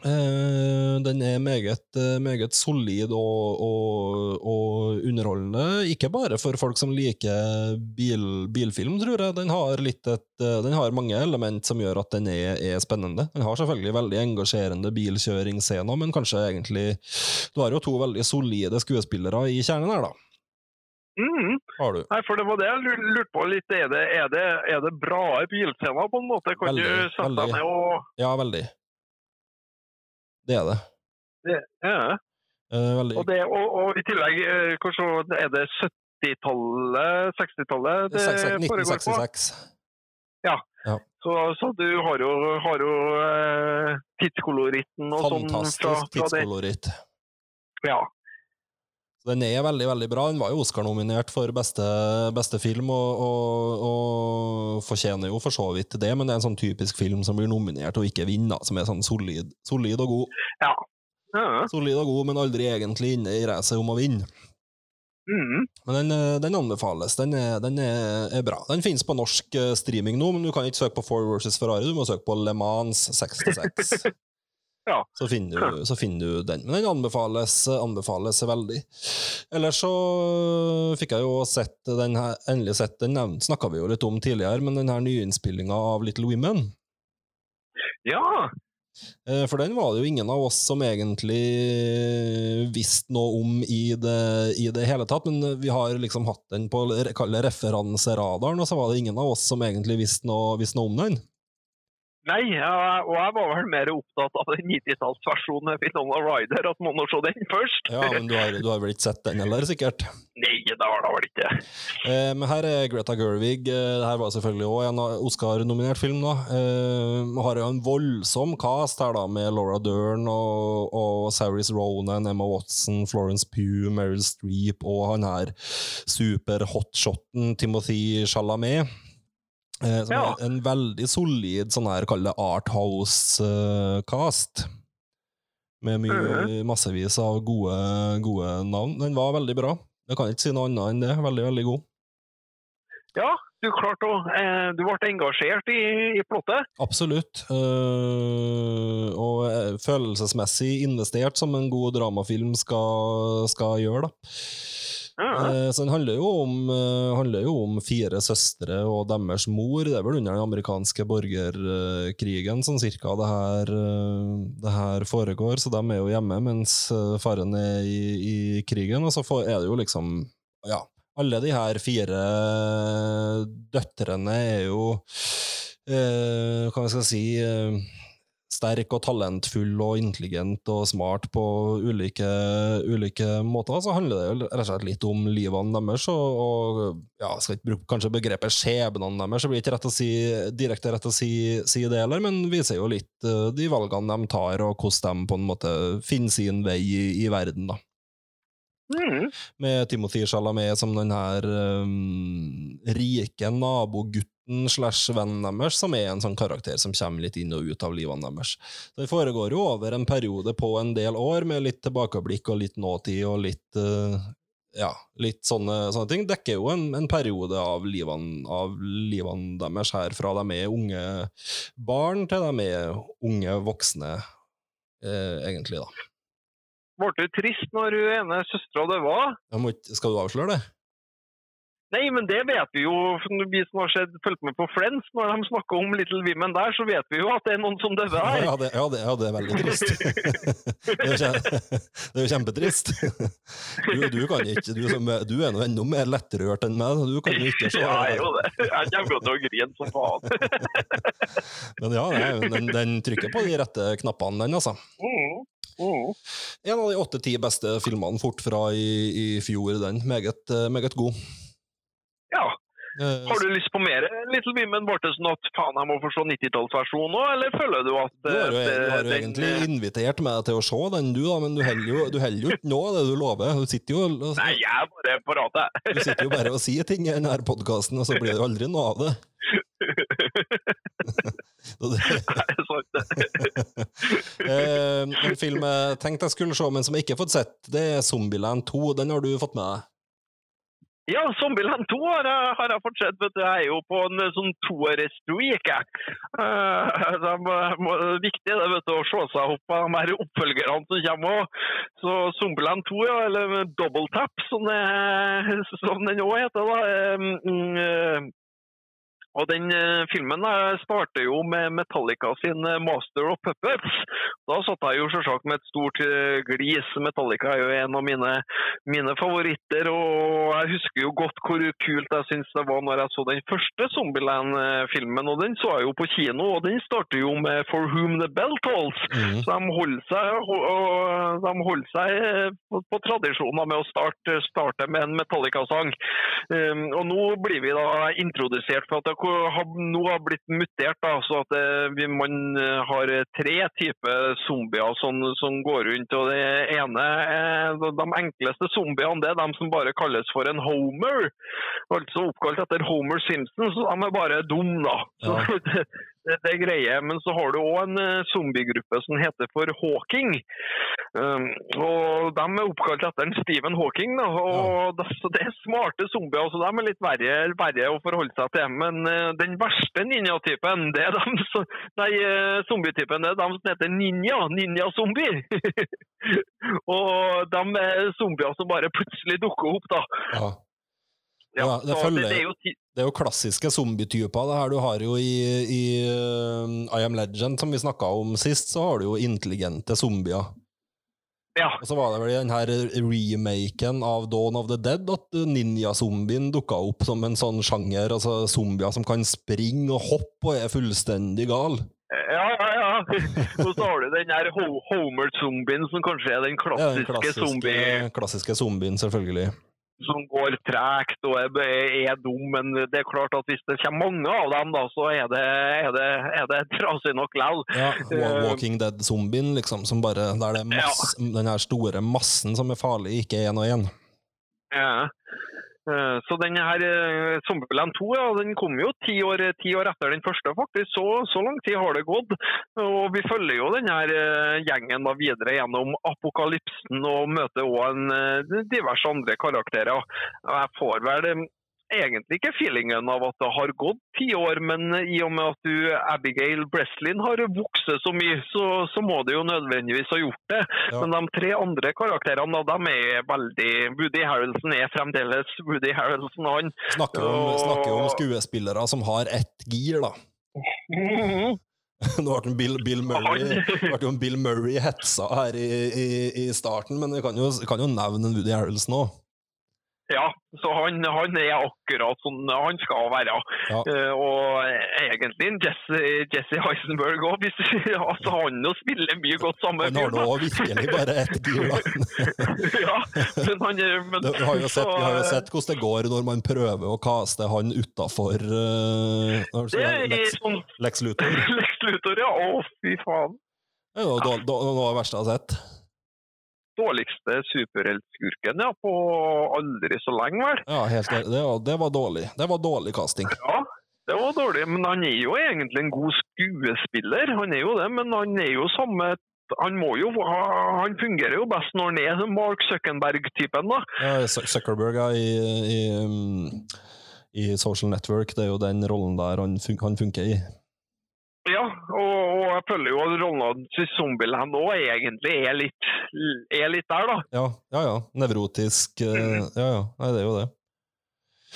Eh, Den er meget, eh, meget solid og, og, og underholdende. Ikke bare for folk som liker bil, bilfilm, tror jeg. Den har, et, eh, den har mange element som gjør at den er, er spennende. Den har selvfølgelig veldig engasjerende bilkjøringsscener, men kanskje egentlig Du har jo to veldig solide skuespillere i kjernen her, da. Mm. Har du. Nei, for det var det jeg lurte på litt. Er det, er det, er det bra bilscener, på en måte? Kan Veldig, du sette veldig. deg ned og Ja, veldig. Det er det. det, ja. Eh, veldig. og, det og, og i tillegg, hvordan er det 70-tallet, 60-tallet det foregår på? 1966. Så, så du har jo, har jo eh, tidskoloritten og sånn Fantastisk tidskoloritt. Ja. Så Den er veldig veldig bra. Den var jo Oscar-nominert for beste, beste film, og, og, og fortjener jo for så vidt det, men det er en sånn typisk film som blir nominert og ikke vinner, som er sånn solid, solid og god. ja. Solid og god, men aldri egentlig inne i racet om å vinne. Mm. Men den, eh, den anbefales. Den, er, den er, er bra. Den finnes på norsk eh, streaming nå, men du kan ikke søke på Ford vs. Ferrari, du må søke på Le Mans 66. Ja. så, finner du, så finner du den. Men den anbefales, anbefales veldig. Ellers så fikk jeg jo sett den her, endelig sett den nevnt, snakka vi jo litt om tidligere, men den her nyinnspillinga av Little Women. ja. Eh, For den var det jo ingen av oss som egentlig visste noe om i det, i det hele tatt, men vi har liksom hatt den på referanseradaren, og så var det ingen av oss som egentlig visste noe, visste noe om den. Nei, og jeg var vel mer opptatt av den 90-tallsversjonen av Winona Ryder, at man må se den først. Ja, men du har, du har vel ikke sett den heller, sikkert? Nei, det har da vel ikke. Eh, men her er Greta Gerwig. Dette det her var selvfølgelig også en Oscar-nominert film. da. Eh, har jo en voldsom cast her, da, med Laura Dern og, og Saris Ronan, Emma Watson, Florence Pugh, Meryl Streep og han her super-hotshoten Timothy Chalamet. Eh, som Ja. er en veldig solid sånn her, kall det Arthouse-cast. Med mye, massevis av gode, gode navn. Den var veldig bra. Jeg kan ikke si noe annet enn det. Veldig, veldig god. Ja, du klarte å eh, Du ble engasjert i, i plottet. Absolutt. Uh, og eh, følelsesmessig investert, som en god dramafilm skal, skal gjøre, da. Eh, så den handler jo, om, eh, handler jo om fire søstre og deres mor. Det er vel under den amerikanske borgerkrigen sånn cirka det her, eh, det her foregår, så de er jo hjemme mens faren er i, i krigen. Og så er det jo liksom Ja, alle de her fire døtrene er jo Hva skal jeg si sterk og talentfull og intelligent og smart på ulike, ulike måter, så handler det jo rett og slett litt om livene deres, og, og ja, jeg skal ikke bruke kanskje begrepet skjebnene deres, det blir ikke rett å si, direkte rett å si, si det heller, men viser jo litt uh, de valgene de tar, og hvordan de på en måte finner sin vei i, i verden, da. Mm. Med Timothy Chalamet som den her um, rike nabogutten slash vennen deres, som er en sånn karakter som kommer litt inn og ut av livene deres. Så Det foregår jo over en periode på en del år, med litt tilbakeblikk og litt nåtid og litt uh, ja, litt sånne, sånne ting. Dekker jo en, en periode av livene, av livene deres her, fra de er unge barn til de er unge voksne, eh, egentlig, da. Ble du trist når hun ene søstera døde? Skal du avsløre det? Nei, men det vet vi jo. Vi som har sett, fulgt med på Friends, når de snakker om Little Women der, så vet vi jo at det er noen som dør her. ja, det, ja, det, ja, det er veldig trist. det, er jo kjempetrist. Du, du, kan ikke, du, som, du er nå enda mer lettrørt enn meg, du kan jo ikke se Ja, jeg er jo det. Jeg kommer til å grine som faen. Men ja, den, den trykker på de rette knappene, den, altså. Mm. Mm. En av de åtte-ti beste filmene fort fra i, i fjor, den. Meget, eh, meget god. Ja. Eh, Har du lyst på mer Little Women? Bortesen sånn at faen, jeg må få se 90-tallsversjonen òg, eller føler du at Du har jo, eh, du har jo den- egentlig invitert meg til å se den, du, da, men du holder jo, jo ikke nå det du lover. Du sitter jo, og- Nei, jeg er bare parat, jeg. du sitter jo bare og sier ting i denne podkasten, og så blir det jo aldri noe av det. eh, en film jeg tenkte jeg skulle se, men som jeg ikke har fått sett, det er Zombieland 2. Den har du fått med deg? Ja, Zombieland 2 har jeg, har jeg fortsatt. Vet du, jeg er jo på en sånn toårestreak, jeg. Uh, det er viktig det, vet du, å se seg opp på de her oppfølgerne som kommer òg. Så Zombieland 2, ja, eller Double Tap, som, det, som den òg heter. da. eh, mm, eh, og den eh, filmen eh, starter jo med Metallica sin eh, 'Master of Puppets'. Da satt jeg jo selvsagt med et stort glis. Metallica er jo en av mine, mine favoritter, og jeg husker jo godt hvor kult jeg syns det var når jeg så den første Zombieland-filmen. Og den så jeg jo på kino, og den starter jo med 'For Whom The Bell Tolls'. Mm. Så de holder seg, de holder seg på, på tradisjoner med å starte, starte med en Metallica-sang. Um, og nå blir vi da introdusert for at det nå har blitt mutert, da, så at det, vi, man eh, har tre typer zombier som, som går rundt. og Det ene er de de enkleste zombiene, det er de som bare kalles for en homer. Altså oppkalt etter Homer Simpson, så de er bare dum, da. Så, Ja. det, er greie. Men så har du òg en eh, zombiegruppe som heter for Hawking. Um, og De er oppkalt etter en Stephen Hawking. Da, og det, så det er smarte zombier, så de er litt verre, verre å forholde seg til. Men eh, den verste ninja-typen, det er de som Nei, eh, zombietypen, det er de som heter ninja. Ninja-zombie. og de er zombier som bare plutselig dukker opp, da. Ja. Ja, Ja, det følger- det er jo Det er jo klassiske zombietyper. det her Du har jo i, i uh, I Am Legend, som vi snakka om sist, så har du jo intelligente zombier. ja. Og så var det vel i den her remaken av Dawn of the Dead at ninja-zombien dukka opp som en sånn sjanger. Altså zombier som kan springe og hoppe og er fullstendig gal. Ja, ja, ja. Og så har du den der Homer-zombien, som kanskje er den klassiske, ja, den klassiske zombie klassiske zombien, selvfølgelig. Som går tregt og er, er dum. Men det er klart at hvis det kommer mange av dem, da, så er det, er det, er det trasig nok likevel. Ja, Walking Dead-zombien, liksom, som bare, der det er ja. den her store massen som er farlig, ikke én og én. Ja. Eh, Så denne her Sommerland 2 ja, den kom jo ti år, ti år etter den første, faktisk. Så, så lang tid har det gått. Og vi følger jo denne her eh, gjengen da videre gjennom apokalypsen og møter òg eh, diverse andre karakterer. Jeg får vel eh, egentlig ikke feelingen av at det har gått ti år, men i og med at du, Abigail Breslin har vokst så mye, så, så må det jo nødvendigvis ha gjort det. Ja. Men de tre andre karakterene, de er veldig Woody Harrelson er fremdeles Woody Harrelson, han. Snakker om, Og- snakker om skuespillere som har ett gir, da. Nå ble Bill, Bill Murray ble Bill Murray hetsa her i, i, i starten, men vi kan jo, kan jo nevne Woody Harrelson òg. Ja, så han, han er akkurat sånn han skal være. Ja. Uh, og egentlig Jesse, Jesse Heisenberg òg. Altså, han jo spiller mye godt sammen. Han har nå virkelig bare ett da. ja, men han men, Det, vi, har sett, vi har jo sett hvordan det går når man prøver å kaste han utafor uh, Lex, sånn Lex Luthor. Lex Luthor, ja. Å, fy faen. Det er noe av det verste jeg har sett. Dårligste superheltskurken ja, på aldri så lenge, vel. Ja, helt, det, var- det var dårlig. Det var dårlig casting. Ja, Det var dårlig, men han er jo egentlig en god skuespiller. Han er jo det, men han er jo samme han, må jo, han fungerer jo best når han er Mark Zuckerberg-typen, da. Ja, Zuckerberg ja, i, i, um, i Social Network, det er jo den rollen der han, fun han funker i. Ja, og, og jeg føler jo at rollen til Zombieland òg egentlig er litt, er litt der, da. Ja, ja. ja. Nevrotisk mm. Ja, ja. Nei, det er jo det.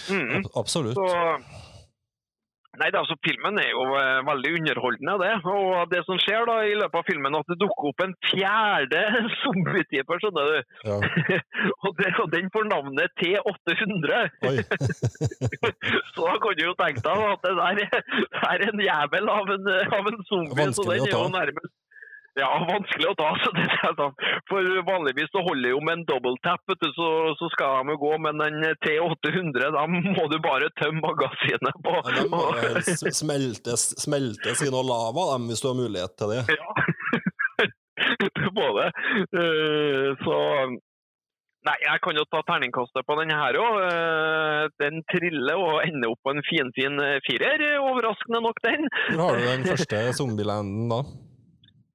Mm. Absolutt. Så, nei, det, altså, Filmen er jo eh, veldig underholdende, det. Og det som skjer da i løpet av filmen, at det dukker opp en fjerde zombie-type, skjønner du. Ja. og, det, og den får navnet T800. Så da kan du jo tenke deg at det der er, det er en jævel av en, av en zombie. så den er jo nærmest ja, vanskelig å ta. så det er sant. For vanligvis så holder jo med en double tap, du, så, så skal de jo gå. Men den T800, da må du bare tømme magasinet på. Ja, de må smeltes, smeltes i noe lava, dem, hvis du har mulighet til det. Ja, det må det. Eh, Så Nei, jeg kan jo ta terningkastet på denne her òg. Den triller og ender opp på en finfin fin firer. Overraskende nok, den. Hvor har du den første zombielanden da?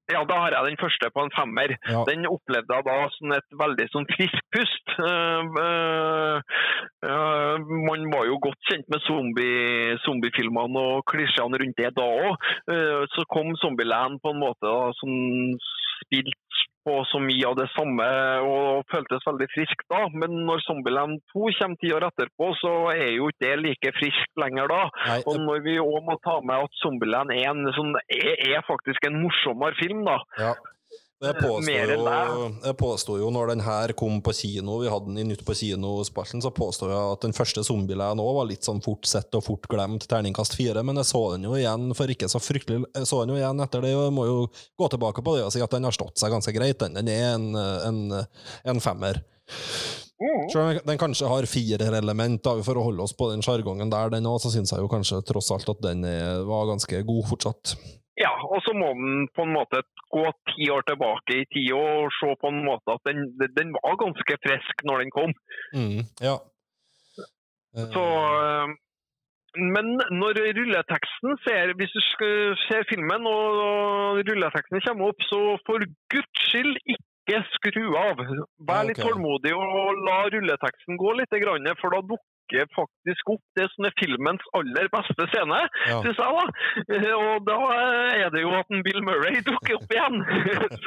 Ja, da har jeg den første på en femmer. Ja. Den opplevde jeg da som et veldig sånn frisk pust. Uh, uh, man var jo godt kjent med zombie, zombiefilmene og klisjeene rundt det da òg. så kom Zombieland på en måte da, som spilte på så mye av det samme og føltes veldig frisk da. Men når Zombieland 2 kommer ti år etterpå, så er jo ikke det like friskt lenger da. Nei, Og når vi òg må ta med at Zombieland 1 sånn, er, er faktisk en morsommere film, da. Ja. Jeg Eh, påstår, jo, jo når den her kom på kino, vi hadde den i Nytt på kino-spalten, så påstår jeg at den første Zombieland òg var litt sånn fort sett og fort glemt, terningkast fire, men jeg så den jo igjen for ikke så fryktelig Jeg så den jo igjen etter det, og jeg må jo gå tilbake på det og si at den har stått seg ganske greit, den. Den er en, en, en femmer. Selv om den kanskje har firerelement, for å holde oss på den sjargongen der, den òg, så syns jeg jo kanskje tross alt at den var ganske god fortsatt. Ja, og så må den på en måte gå ti år tilbake i tid og se på en måte at den, den var ganske frisk når den kom. Mm, ja. Eh, Så, øh, men når rulleteksten ser, hvis du ser filmen og rulleteksten kommer opp, så for guds skyld ikke skru av. Vær litt okay. tålmodig og la rulleteksten gå litt, for da dukker faktisk opp det som er filmens aller beste scene, Ja. syns jeg da. Eh, Og da er det jo at en Bill Murray dukker opp igjen.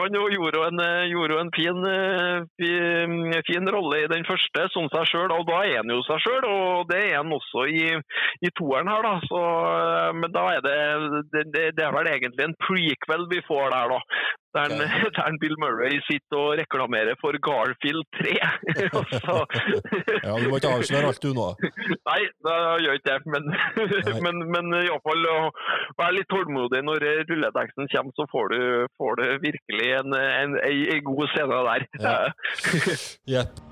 Han jo gjorde jo en, gjorde en fin, eh, fin, fin rolle i den første, som seg sjøl, og da er han jo seg sjøl. Og det er han også i, i toeren her, da. Så, eh, men da er det, det, det det er vel egentlig en prequel vi får der, da. Der, en- Ok. der Bill Murray sitter og reklamerer for Garfield 3. Ja, du må ikke avsløre alt du nå. Nei, det gjør ikke det. Men, men, men iallfall vær litt tålmodig. Når rulleteksten kommer, så får du, får du virkelig en, en, en, en god scene der. Ja. Jepp.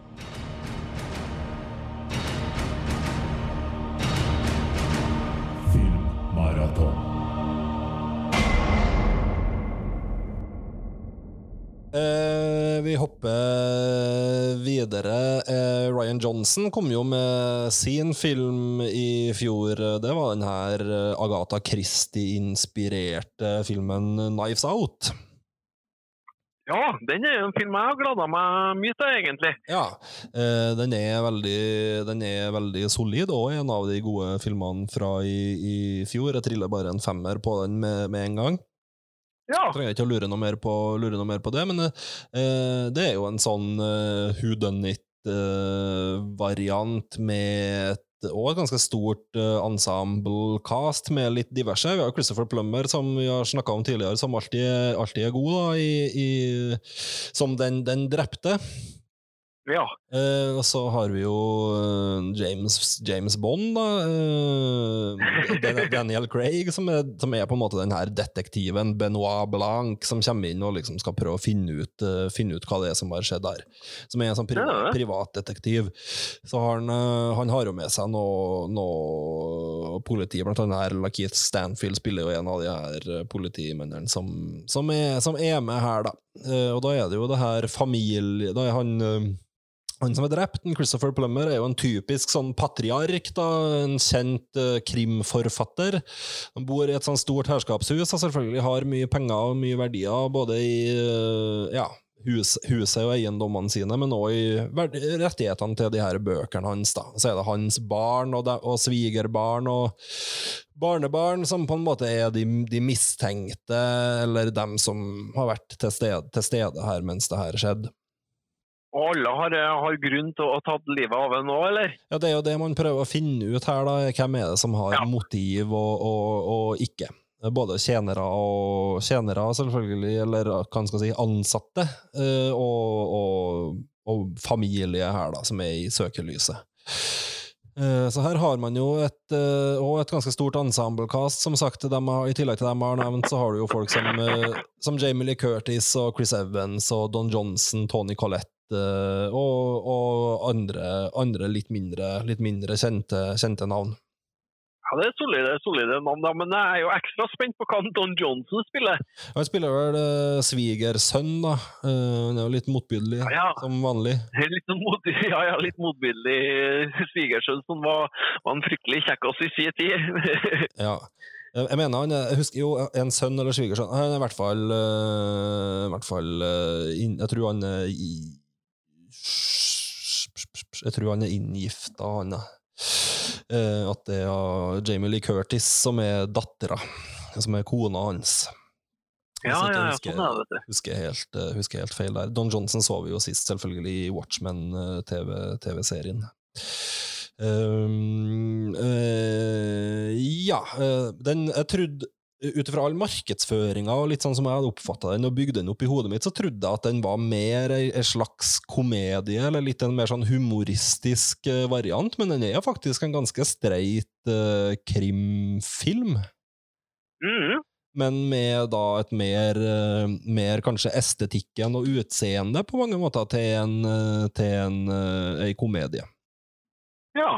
Eh, vi hopper videre. Eh, Ryan Johnson kom jo med sin film i fjor. Det var den her eh, Agatha Christie-inspirerte filmen 'Knives Out'. Ja, den er en film jeg har gleda meg mye til, egentlig. Ja, eh, den er veldig, den er veldig solid, og en av de gode filmene fra i, i fjor. Jeg triller bare en femmer på den med, med en gang. Ja, trenger ikke å lure noe mer på, noe mer på det, men eh, det er jo en sånn eh, who done it-variant med et et ganske stort uh, ensemble-cast med litt diverse. Vi har Christopher Plummer, som vi har snakka om tidligere, som alltid, alltid er god da, i, i, som den, den drepte. Ja. Eh, og så har vi jo eh, James, James Bond, da. eh, Daniel Craig, som er, som er på en måte den her detektiven Benoit Blanc, som kommer inn og liksom skal prøve å finne ut, uh, finne ut hva det er som har skjedd der. Som er en sånn privat, Ja. privatdetektiv. Så har han, eh, han har jo med seg noe, noe politi, blant annet her Lakeith Stanfield spiller jo en av de her politimennene som, som, som er med her, da. Eh, og da er det jo det her familie... Da er han Han som er drept, Christopher Plummer, er jo en typisk sånn patriark, da, en kjent uh, krimforfatter. Han bor i et sånn stort herskapshus og selvfølgelig har mye penger og mye verdier, både i uh, ja, hus, huset og eiendommene sine, men òg i rettighetene til de her bøkene hans. da. Så er det hans barn og, de, og svigerbarn og barnebarn som på en måte er de, de mistenkte, eller dem som har vært til stede, til stede her mens det her skjedde. Og alle har, har grunn til å ha tatt livet av en nå, eller? Ja, Det er jo det man prøver å finne ut her, da. Hvem er det som har Ja. motiv og, og, og ikke? Både tjenere og tjenere, selvfølgelig, eller hva skal si, ansatte, eh, og, og, familie her, da, som er i søkelyset. Eh, Så her har man jo et, eh, et ganske stort ensemble-cast. Som sagt, har, I tillegg til dem jeg har nevnt, så har du jo folk som, eh, som Jamie Lee Curtis og Chris Evans og Don Johnson, Tony Collette eh, og, og andre, andre litt mindre, litt mindre kjente, kjente navn. Ja, Det er solide, solide navn, da. men jeg er jo ekstra spent på hva Don Johnson spiller. Han spiller vel uh, svigersønn, da. Eh, han er jo litt motbydelig, Ja, ja. som vanlig. Litt, mot, ja, ja, litt motbydelig svigersønn som var, var en fryktelig kjekkas i sin tid. Ja. Eh, Jeg mener han Jeg husker jo en sønn eller svigersønn Han er i hvert fall, eh, i hvert fall eh, Jeg tror han er Jeg tror han er inngifta, han da. Eh, At det er Jamie Lee Curtis som er dattera. Som er kona hans. Ja, ja, ja, husker- sånn er det. Husker helt, eh, husker helt feil der. Don Johnson så vi jo sist, selvfølgelig, i Watchmen-TV-serien. Um, eh, ja, eh, den Jeg trodde ut ifra all markedsføringa og litt sånn som jeg hadde oppfatta den og bygde den opp i hodet mitt, så trodde jeg at den var mer ei slags komedie, eller litt en mer sånn humoristisk eh, variant, men den er faktisk en ganske streit uh, krimfilm Mm. men med da et mer, uh, mer kanskje estetikken og utseende på mange måter til en, uh, til en, komedie. Ja.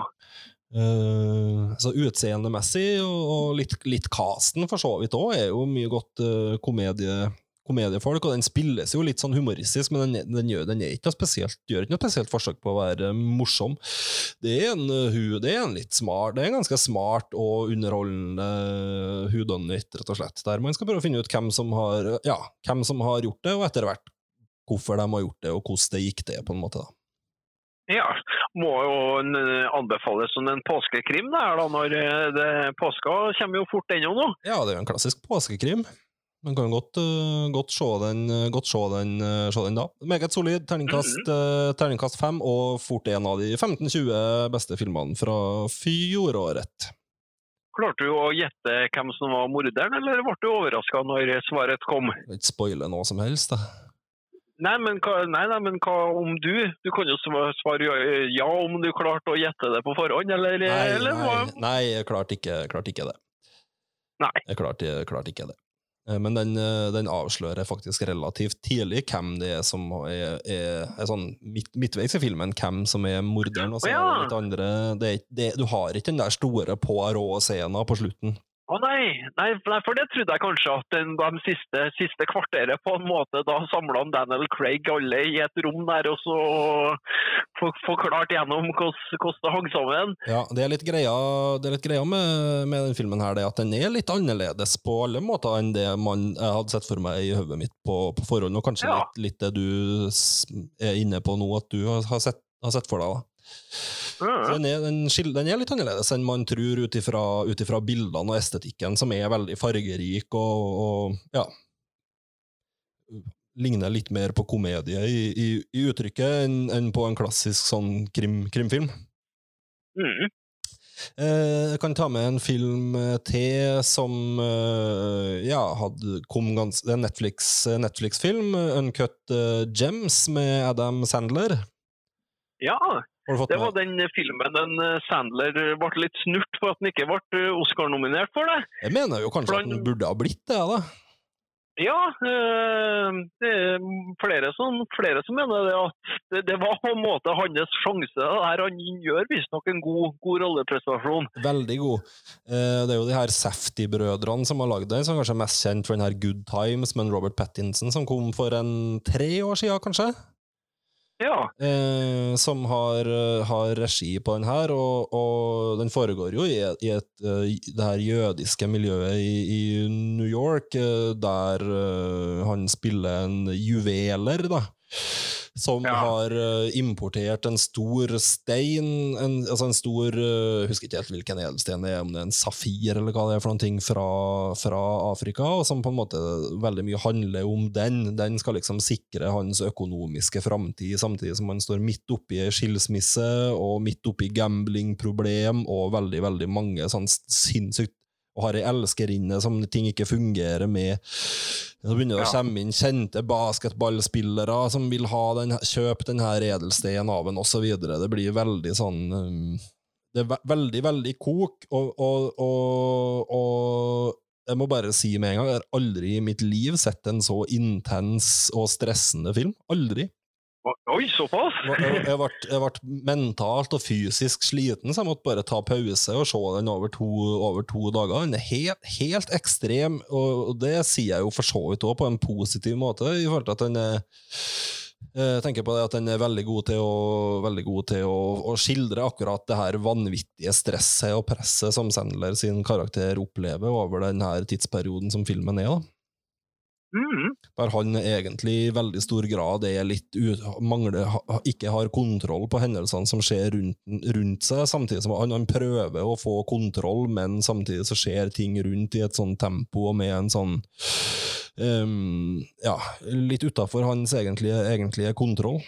Eh, altså utseendemessig, og, og litt, litt casten for så vidt òg, er jo mye godt uh, komedie, komediefolk, og den spilles jo litt sånn humoristisk, men den, den, gjør, den ikke spesielt, gjør ikke noe spesielt forsøk på å være morsom. Det er en, uh, det er en litt smart, det er en ganske smart og underholdende whodunit, rett og slett, der man skal prøve å finne ut hvem som har, ja, hvem som har gjort det, og etter hvert hvorfor de har gjort det, og hvordan det gikk det, på en måte. da. Ja. Må jo eh, anbefales som en påskekrim, det her da, når eh, det, påska kommer jo fort ennå nå. Ja, det er jo en klassisk påskekrim. Man kan godt, uh, godt se den, uh, godt se den, uh, se den da. Meget solid. Terningkast, uh, terningkast fem, og fort en av de 15-20 beste filmene fra fjoråret. Klarte du å gjette hvem som var morderen, eller ble du overraska når svaret kom? Jeg vil Ikke spoile noe som helst, da. Nei, men hva, nei, nei, men hva om du? Du kan jo svare ja, ja om du klarte å gjette det på forhånd, eller, Nei, eller nei, nei jeg klarte ikke, klarte ikke det. Nei. Jeg klarte, klarte ikke det. Eh, Men den, eh, den avslører faktisk relativt tidlig hvem det er som er, er, er sånn midt, midtveis i filmen, hvem som er morderen. Og så ja. er det litt andre det, det, Du har ikke den der store poirot-scena på slutten. Å nei, nei, for det trodde jeg kanskje at den, de siste, siste kvarteret på en måte da samla Daniel Craig alle i et rom der, og så for- forklart gjennom hvordan det hang sammen. Ja, det er litt greia, det er litt greia med, med den filmen her, det at den er litt annerledes på alle måter enn det man jeg hadde sett for meg i hodet mitt på, på forhånd, og kanskje Ja. litt, litt det du er inne på nå, at du har, har, sett, har sett for deg. da. Så den, er, den, skil- den er litt annerledes enn man tror ut ifra, bildene og estetikken, som er veldig fargerik og, og ja Ligner litt mer på komedie i, i, i uttrykket enn enn på en klassisk sånn krim, krimfilm. Mm. Eh, Jeg kan ta med en film eh, til som eh, ja, hadde, kom gans, det en Netflix- Netflix-film, Uncut Gems, med Adam Sandler. ja, det var den filmen den eh, Sandler ble litt snurt for at han ikke ble eh, Oscar-nominert for det. Jeg mener jo kanskje han, at han- burde ha blitt det, da. Ja, eh, det er flere som, flere som mener det at det, var på en måte hans sjanse. Det her han gjør visstnok en god, god rolleprestasjon. Veldig god. Det er jo de her Safety-brødrene som har lagd den, som kanskje er mest kjent for den her Good Times med Robert Pattinson, som kom for en tre år siden, kanskje? Ja. eh, som har, eh, har regi på den her, og, og den foregår jo i, i et, eh, det her jødiske miljøet i, i New York, eh, der han spiller en juveler, da. Som Ja. har eh, importert en stor stein, en, altså en stor jeg Husker ikke helt hvilken edelsten det er, om det er en safir eller hva det er for noen ting fra, fra Afrika, og som på en måte veldig mye handler om den. Den skal liksom sikre hans økonomiske framtid, samtidig som han står midt oppi ei skilsmisse og midt oppi gamblingproblem og veldig, veldig mange sånn sinnssykt og har ei elskerinne som ting ikke fungerer med. Så begynner det å komme inn kjente basketballspillere som vil ha den, kjøpe denne edelsteinen av en, osv. Det blir veldig sånn um, Det er ve veldig, veldig kok, og, og, og, og jeg må bare si med en gang, jeg har aldri i mitt liv sett en så intens og stressende film. Aldri. Oi, såpass? Jeg, ble, mentalt og fysisk sliten, så jeg måtte bare ta pause og se den over to, over to dager. Den er helt, helt ekstrem, og, det sier jeg jo for så vidt òg på en positiv måte, i forhold til at den er jeg tenker på det at den er veldig god til å, god til å, å skildre akkurat det her vanvittige stresset og presset som Sandler sin karakter opplever over den her tidsperioden som filmen er. da. Mm. Der han egentlig i veldig stor grad er litt mangler, ikke har kontroll på hendelsene som skjer rundt, rundt seg, samtidig som han, han prøver å få kontroll, men samtidig så skjer ting rundt i et sånn tempo og med en sånn um, Ja, litt utafor hans egentlige, egentlige kontroll.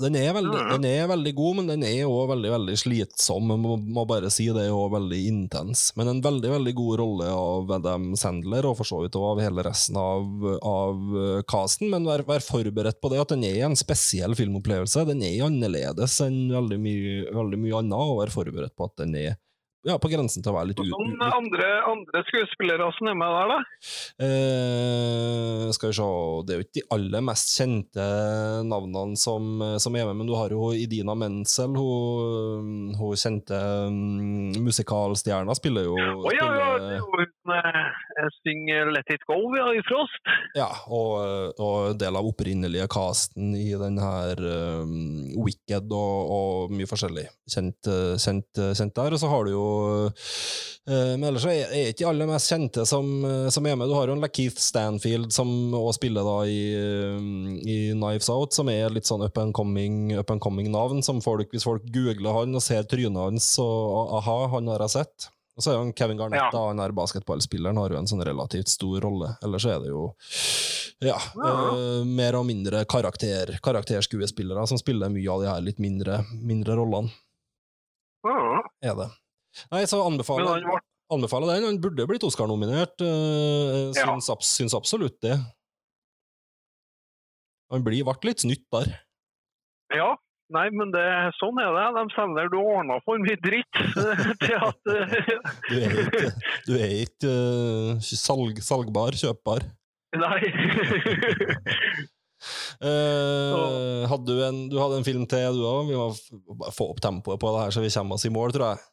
Den er, veldig, Mhm. den er veldig god, men den er òg veldig veldig slitsom. Jeg må, må bare si det er også veldig intens. Men en veldig veldig god rolle av Adam Sandler, og for så vidt av hele resten av, av eh, casten. Men vær, vær forberedt på det at den er en spesiell filmopplevelse. Den er annerledes enn veldig mye, veldig mye annet, og vær forberedt på at den er ja, på grensen til å være litt ut... sånn ut- andre, andre skuespillere som er med der, da? Eh, skal vi se Det er jo ikke de aller mest kjente navnene som, som er med, men du har jo Idina Menzel, hun, hun kjente um, musikalstjerna, spiller jo Å ja, ja, er spiller, jo hun eh, synger 'Let It Go' ja, i Frost. ja, og, og del av opprinnelige casten i den her um, Wicked og, og mye forskjellig kjent, eh, kjent, kjent der. Og så har du jo uh, Men ellers er, er ikke de aller mest kjente som, eh, som er med. Du har jo en Lakeith Stanfield som også spiller da i, i Knives Out, som er litt sånn up and coming, up and coming navn, som folk, hvis folk googler han og ser trynet hans, så aha, han har jeg sett. Og så er jo Kevin Garnett, Ja. da, han her basketballspilleren, har jo en sånn relativt stor rolle. Ellers er det jo ja, Ja. Uh, mer og mindre karakter, karakterskuespillere som spiller mye av de her litt mindre, mindre rollene, Ja. er det. Nei, så anbefaler, han anbefaler den. Han burde blitt Oscar-nominert. Uh, Ja. syns, abs syns absolutt det. Han blir, ble litt snytt der. Ja. Nei, men det, sånn er det. De selger du ordna for mye dritt til at Du er ikke, du er ikke uh, salg, salgbar, kjøpbar. Nei. uh, hadde du, en, du hadde en film til, du òg. Vi må få opp tempoet på det her, så vi kommer oss i mål, tror jeg.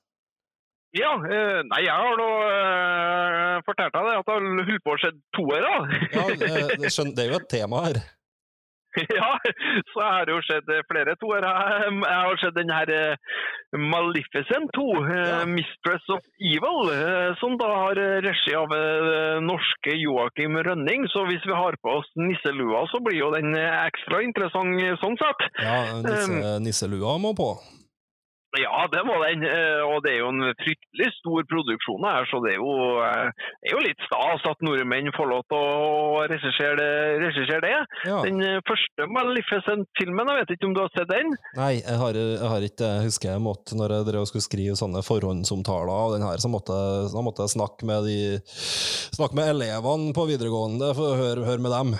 Ja, eh, nei, jeg har nå fortalt deg det at jeg har holdt på å se toere. Ja, det, det, det er jo et tema her. ja, så har jo sett eh, flere toer. Jeg, har sett den her eh, Maleficent 2, eh, Ja. Mistress of Evil, eh, som da har regi av norske Joakim Rønning. Så hvis vi har på oss nisselua, så blir jo den ekstra interessant sånn sett. Ja, nisse, nisselua må på. Ja, det må den. eh, Og det er jo en fryktelig stor produksjon her, så det er jo, eh, det er jo litt stas at nordmenn får lov til å regissere det. regissere det. Ja. Den eh, første Maleficent-filmen, jeg vet ikke om du har sett den? Nei, jeg har, jeg har ikke Jeg husker jeg måtte, når jeg drev og skulle skrive sånne forhåndsomtaler av den her, så måtte så måtte jeg snakke med de Snakke med elevene på videregående for å høre, høre med dem.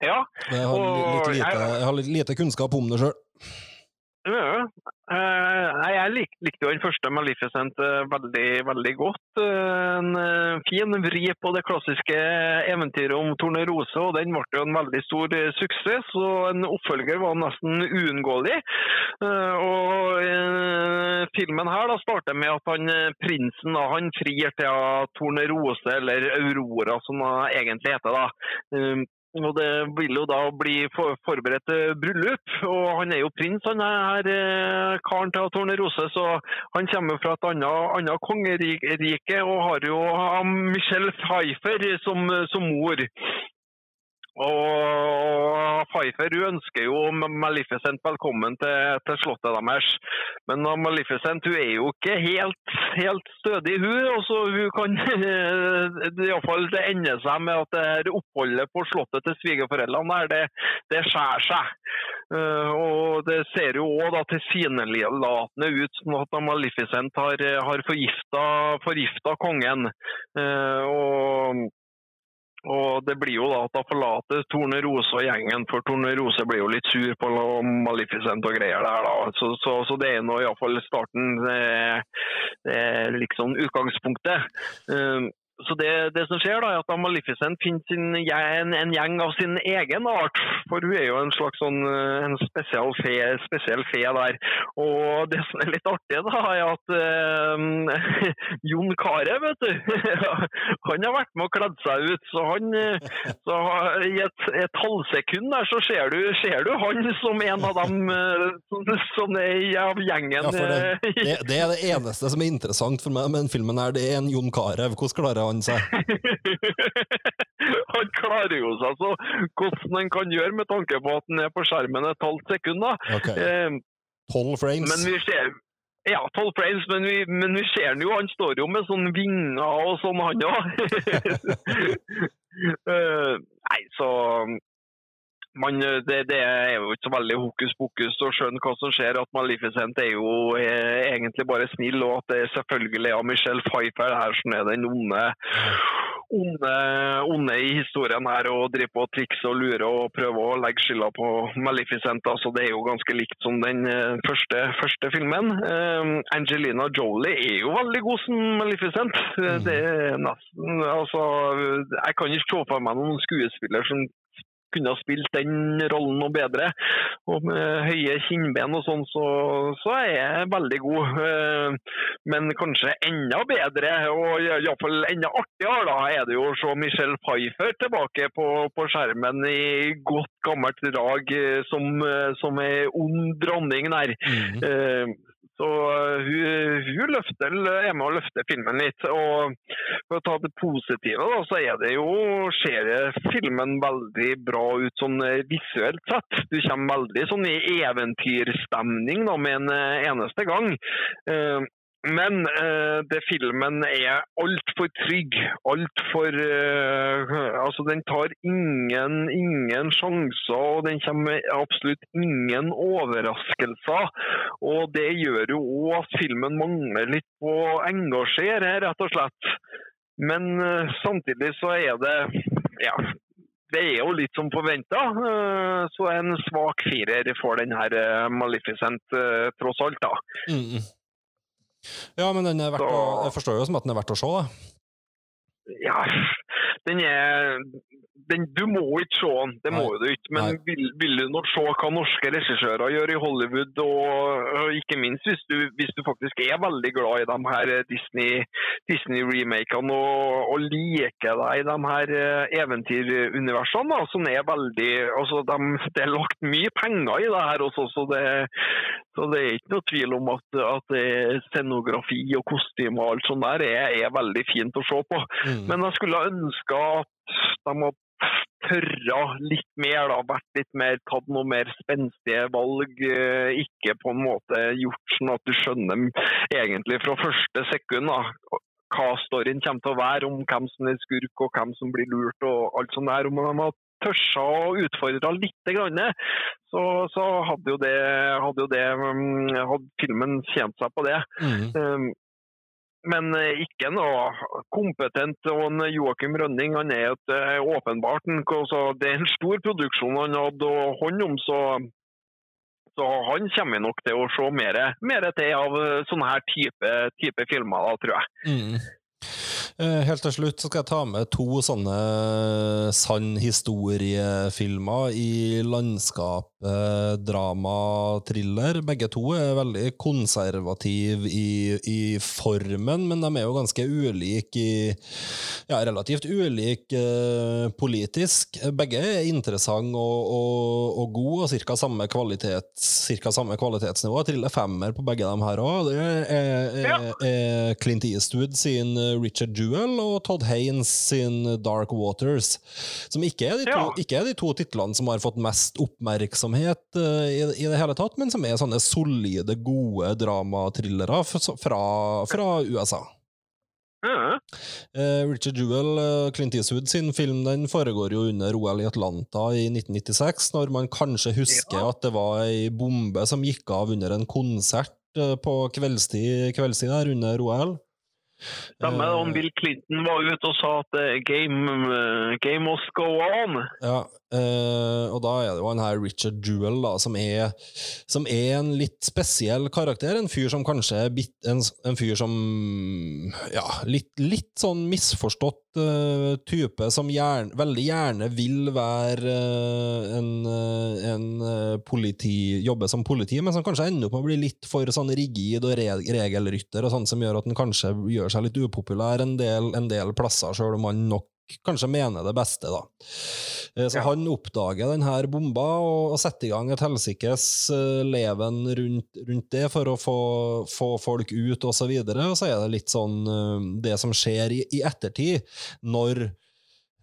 Ja. Jeg har, Og litt lite, jeg har litt lite kunnskap om det sjøl. Ja. Eh, jeg lik, likte jo den første Maleficent eh, veldig, veldig godt. Eh, en fin vri på det klassiske eventyret om Tornerose, og den ble jo en veldig stor suksess. Så en oppfølger var nesten uunngåelig. Og filmen her da starter med at han, prinsen da, han frir til Tornerose, eller Aurora som hun egentlig heter. da. Og det vil jo da bli forberedt bryllup. Og han er jo prins, han er her, eh, karen til Tornerose, så han kommer fra et annet, annet kongerike og har jo Michelle Pfeiffer som, som mor. Og Pfeiffer hun ønsker jo Maleficent velkommen til, til slottet deres. Men uh, Maleficent hun er jo ikke helt, helt stødig, hun. Og så hun kan i hvert fall Det ender seg med at det her oppholdet på slottet til svigerforeldrene det, det skjærer seg. Uh, og det ser jo òg tilsynelatende ut som at Maleficent har, har forgifta, kongen. Og og det blir jo da at da forlater Torne Rose og gjengen, for Torne Rose blir jo litt sur på Maleficent og greier der, da. Så, så, så det er nå iallfall starten. Det det er liksom utgangspunktet. Um, så det, det, som skjer, da, er at Maleficent finner sin, en, en, gjeng av sin egen art. For hun er jo en slags sånn, en spesiell fe, spesiell fe der. Og det som er litt artig, da, er at eh, Jon Carew, vet du Han har vært med og kledd seg ut. Så han så I et, et halvsekund der så ser du, ser du han som en av dem som, som er i av gjengen. Ja, det, det, det, er det eneste som er interessant for meg med den filmen, her, det er en Jon Carew. Hvordan klarer han seg? han klarer jo seg så hvordan han kan gjøre, med tanke på at han er på skjermen et halvt sekund. da. Okay. Tolv frames. Men vi ser, ja, tolv frames, men vi, men vi ser han jo, han står jo med sånne vinger og sånn, han òg. uh, nei, så man, det, det, er jo ikke så veldig hokus pokus å skjønne hva som skjer. At Maleficent er jo er egentlig bare snill, og at det er selvfølgelig er Michelle Pfeiffer her som er den onde, onde, onde i historien her og driver på og trikser og lurer og prøver å legge skylda på Maleficent. Altså, det er jo ganske likt som den første, første filmen. Uh, Angelina Jolie er jo veldig god som Maleficent. Mm. Det er nesten, altså, jeg kan ikke se for meg noen skuespiller som kunne ha spilt den rollen noe bedre. Og med høye kinnben og sånn, så, så, er jeg veldig god. Men kanskje enda bedre, og iallfall enda artigere, da, er det jo å se Michelle Pfeiffer tilbake på, på skjermen i godt gammelt drag som, som ei ond dronning der. Mm. Så hun, hun løfter, er med og løfte filmen litt. Og for å ta det positive, da, så er det jo, ser filmen veldig bra ut sånn visuelt sett. Du kommer veldig sånn i eventyrstemning da, med en eneste gang. Men eh, det filmen er altfor trygg. Altfor eh, Altså, den tar ingen, ingen sjanser, og den kommer med absolutt ingen overraskelser. Og det gjør jo òg at filmen mangler litt på å engasjere, rett og slett. Men eh, samtidig så er det Ja, det er jo litt som forventa. Så en svak firer får den her Maleficent, tross alt, da. Mm. Ja, men den er verdt å, jeg forstår jo som at den er verdt å se, da. Ja, den er den, Du må ikke se den, det må du ikke. Men vil, vil, du nok se hva norske regissører gjør i Hollywood, og, og ikke minst hvis du, hvis du, faktisk er veldig glad i de her Disney-remakene Disney og, og, liker deg i de her eventyruniversene, da, som er veldig altså de, Det er lagt mye penger i det her også, så det, så det er ikke noe tvil om at, at scenografi og kostyme og alt sånt der er, er veldig fint å se på. Mm. Men jeg skulle ønske at de har tørra litt mer, da, vært litt mer, tatt noe mer spenstige valg. Ikke på en måte gjort sånn at du skjønner egentlig fra første sekund da, hva storyen kommer til å være, om hvem som er skurk og hvem som blir lurt og alt sånt der. Om de har tørsa å utfordre litt, grann, så, så hadde jo det, hadde, jo det, hadde filmen tjent seg på det. Mm. Um, men ikke noe kompetent. og en Joakim Rønning han er et, åpenbart altså, Det er en stor produksjon han hadde hånd om, så, så han kommer nok til å se mer, mer til av sånne her type, type filmer, da, tror jeg. Mm. Helt til slutt skal jeg ta med to sånne sann historiefilmer i landskap drama-thriller. Begge to er veldig konservative i, i formen, men de er jo ganske ulike i Ja, relativt ulike eh, politisk. Begge er interessante og, og, og gode, og cirka samme, kvalitet, cirka samme kvalitetsnivå. Jeg triller femmer på begge dem her òg. Det er, er, er Clint Eastwood sin Richard Jewell og Todd Haynes sin Dark Waters. Som ikke er de to, Ja. er de to titlene som har fått mest oppmerksomhet uh, i, i det hele tatt, men som er sånne solide, gode dramatrillere fra, fra USA. Ja. Eh, Richard Jewell, eh, Clint Eastwood sin film, den foregår jo under OL i Atlanta i 1996, når man kanskje husker at det var ei bombe som gikk av under en konsert på kveldstid, kveldstid der under OL. Stemmer det. og Bill Clinton var ute og sa at eh, game, eh, game must go on. Ja, eh, og da er det jo han her Richard Jewell, da, som er, som er en litt spesiell karakter. En fyr som kanskje er bit, en, en fyr som Ja, litt, litt sånn misforstått uh, type, som gjerne, veldig gjerne vil være uh, en, en politi, jobbe som politi, men som kanskje ender opp med å bli litt for sånn rigid og re regelrytter, og sånn som gjør at han kanskje gjør seg litt upopulær en del, en del plasser, sjøl om han nok kanskje mener det beste, da. Eh, Så Ja. han oppdager denne bomba og, setter i gang et helsikes eh, leven rundt, rundt det for å få, få folk ut, og så videre. Og så er det litt sånn eh, det som skjer i, i ettertid, når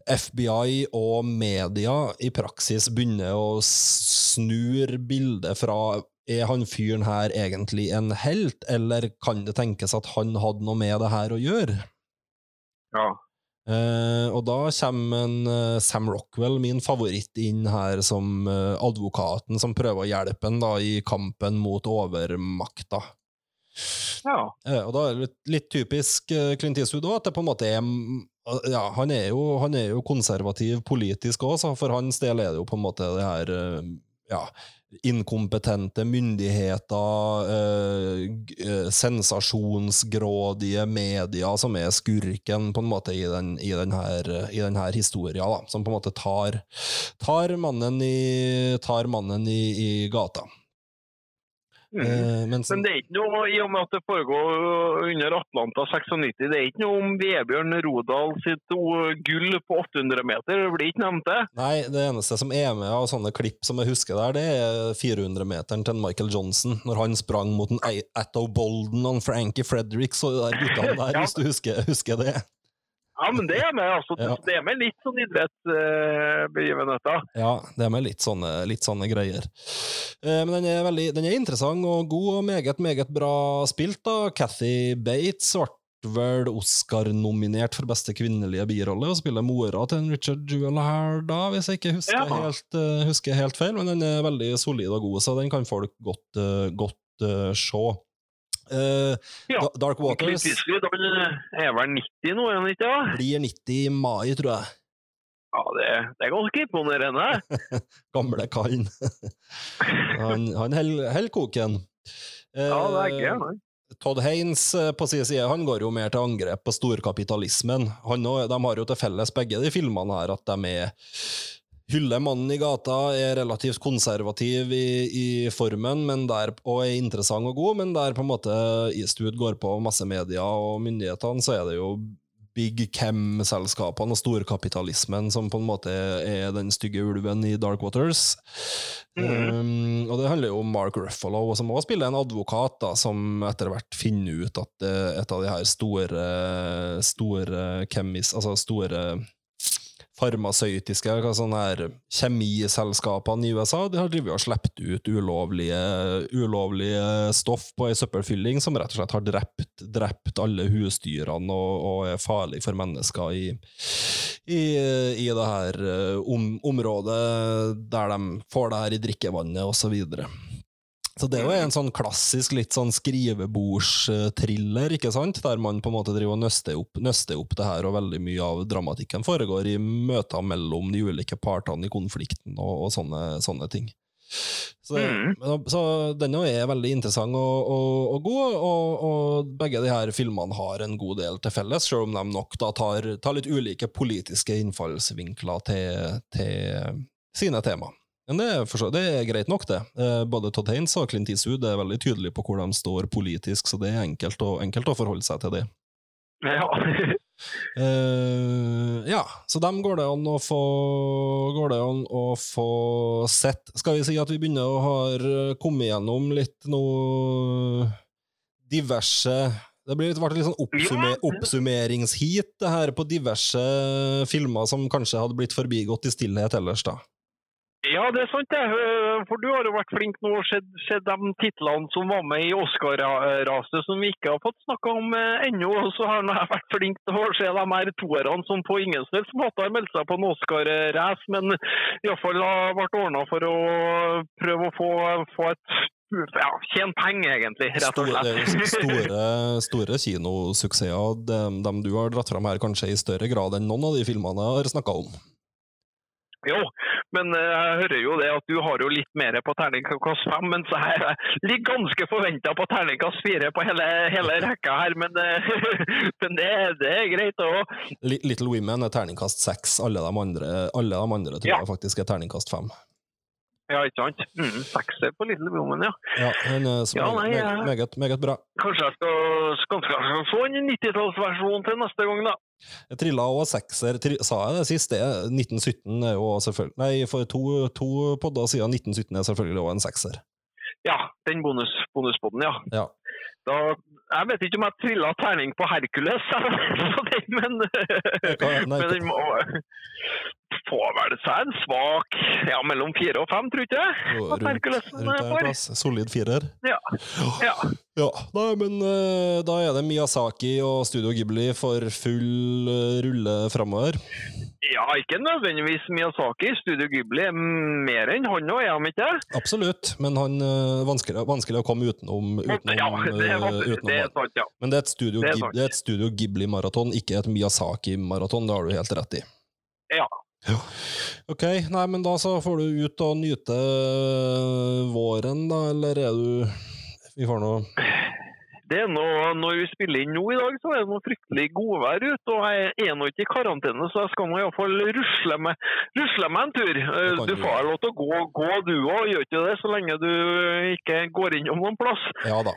FBI og media i praksis begynner å snur bildet fra er han fyren her egentlig en helt, eller kan det tenkes at han hadde noe med det her å gjøre? Ja. Eh, og da kommer en, uh, Sam Rockwell, min favoritt, inn her som uh, advokaten som prøver å hjelpe ham i kampen mot overmakta. ja. Og da er det litt, litt typisk Clint Eastwood òg, at det på en måte er ja, han, er jo, han er jo konservativ politisk òg, for hans del er det jo på en måte det her ja, inkompetente myndigheter, eh, eh, sensasjonsgrådige medier som er skurken på en måte i den, i denne, i denne historia, da, som på en måte tar, tar mannen i, tar mannen i, i gata. Mm. Men Men det er ikke noe, i og med at det foregår under Atlanta 96, det er ikke noe om Vebjørn Rodal sitt gull på 800 meter. Det blir ikke nevnt det. Nei, det eneste som er med av sånne klipp som jeg husker der, det er 400-meteren til Michael Johnson, når han sprang mot en Atto Bolden og Frankie Fredericks og de der gutta der, Ja. hvis du husker, husker det. Ja, men det er med, altså. Ja. Det er med litt sånn idrettsbegivenheter. Ja, det er med litt sånne, litt sånne greier. Eh, men den er, veldig, den er interessant og god og meget, meget bra spilt, da. Kathy Bates ble vel Oscar-nominert for beste kvinnelige birolle, og spiller mora til en Richard Jewel her, da, hvis jeg ikke husker, Ja. helt, uh, husker helt feil. Men den er veldig solid og god, så den kan folk godt, eh, godt se. Eh, Ja. Dark Waters Eastwood han er vel 90 nå, er han ikke det? blir 90 i mai, tror jeg. Ja, det, det er ganske imponerende. Gamle kallen. han han holder koken. Uh, Ja, det er gøy. han. Todd Haynes eh, på sin side han går jo mer til angrep på storkapitalismen. Han og, de har jo til felles, begge de filmene her, at de er hyller mannen i gata, er relativt konservativ i, i formen men der, og er interessant og god, men der på en måte Eastwood går på masse media og myndighetene, så er det jo Big Chem-selskapene og storkapitalismen som på en måte er den stygge ulven i Dark Waters. Um, og det handler jo om Mark Ruffalo, som også spiller en advokat, da, som etter hvert finner ut at eh, et av de her store, store kemis... Altså store farmasøytiske sånn her kjemiselskapene i USA de har drevet og sluppet ut ulovlige, ulovlige stoff på ei søppelfylling som rett og slett har drept, drept alle husdyrene og, og er farlig for mennesker i, i, i det her eh, om, området der de får det her i drikkevannet, og så det er jo en sånn klassisk litt sånn skrivebordstriller, ikke sant? Der man på en måte driver og nøster opp, nøster opp det her, og veldig mye av dramatikken foregår i møter mellom de ulike partene i konflikten og, og sånne, sånne ting. Så, mm. så den er veldig interessant og, og, og god, og, begge de her filmene har en god del til felles, selv om de nok da tar, tar litt ulike politiske innfallsvinkler til, til sine tema. Men det er, det er greit nok, det. Eh, Både Todd Haynes og Clint Eastwood er veldig tydelige på hvor de står politisk, så det er enkelt å, enkelt å forholde seg til det. Ja. uh, ja, så dem går det an å få Går det an å få sett. Skal vi si at vi begynner å ha kommet gjennom litt noe diverse Det blir litt, litt sånn oppsummer, oppsummeringsheat, det her, på diverse filmer som kanskje hadde blitt forbigått i stillhet ellers, da. Ja, det er sant det. For du har jo vært flink nå og sett, sett de titlene som var med i Oscar-raset som vi ikke har fått snakka om eh, ennå. Og så har jeg vært flink til å se de her toerne som på ingen slags måte har meldt seg på en Oscar-race, men iallfall har vært ordna for å prøve å få, få et ja, tjene penger, egentlig, rett og slett. store, store kinosuksesser, de, de du har dratt fram her, kanskje i større grad enn noen av de filmene jeg har snakka om. Jo, men eh, jeg hører jo det at du har jo litt mer på terningkast fem, mens jeg ligger ganske forventa på terningkast fire på hele, hele rekka her. Men, eh, men det, det er greit òg. Little Women er terningkast seks. Alle de andre, alle de andre tror Ja. jeg faktisk er terningkast fem. Ja, ikke sant? Mm, Sekser på Little Women, ja. Ja, men eh, så Ja, nei, meget, meget, meget bra. Kanskje jeg skal, skal få en 90-tallsversjon til neste gang, da. Jeg trilla òg sekser, tri, sa jeg det sist? Det er 1917 er jo selvfølgelig Nei, for to, to podder siden 1917 er selvfølgelig òg en sekser. Ja, den bonus, bonuspodden, ja. Ja. Da, jeg vet ikke om jeg trilla terning på Hercules, men, men den må får vel seg en svak ja, mellom fire og fem, tror ikke jeg. Jo, rundt, rundt en plass. Solid firer. Ja. ja. Ja, nei, men eh, da er det Miyazaki og Studio Ghibli for full eh, rulle framover. Ja, ikke nødvendigvis Miyazaki. Studio Ghibli er mer enn han òg, er han ikke? Absolutt, men han er vanskelig, vanskelig å komme utenom, utenom, Ja, det er, eh, utenom det er sant, ja. Men det et Studio, det det er et Studio Ghibli-maraton, ikke et Miyazaki-maraton. Det har du helt rett i. Ja. Ok, nei, men da så får du ut og nyte øh, våren, da, eller er du Vi får nå Det er noe, Når vi spiller inn nå i dag, så er det noe fryktelig godvær ute. Og jeg er nå ikke i karantene, så jeg skal nå iallfall rusle meg, rusle meg en tur. Eh, Du du får lov til å gå, gå du òg, gjør ikke det? Så lenge du ikke går innom noen plass. Ja da.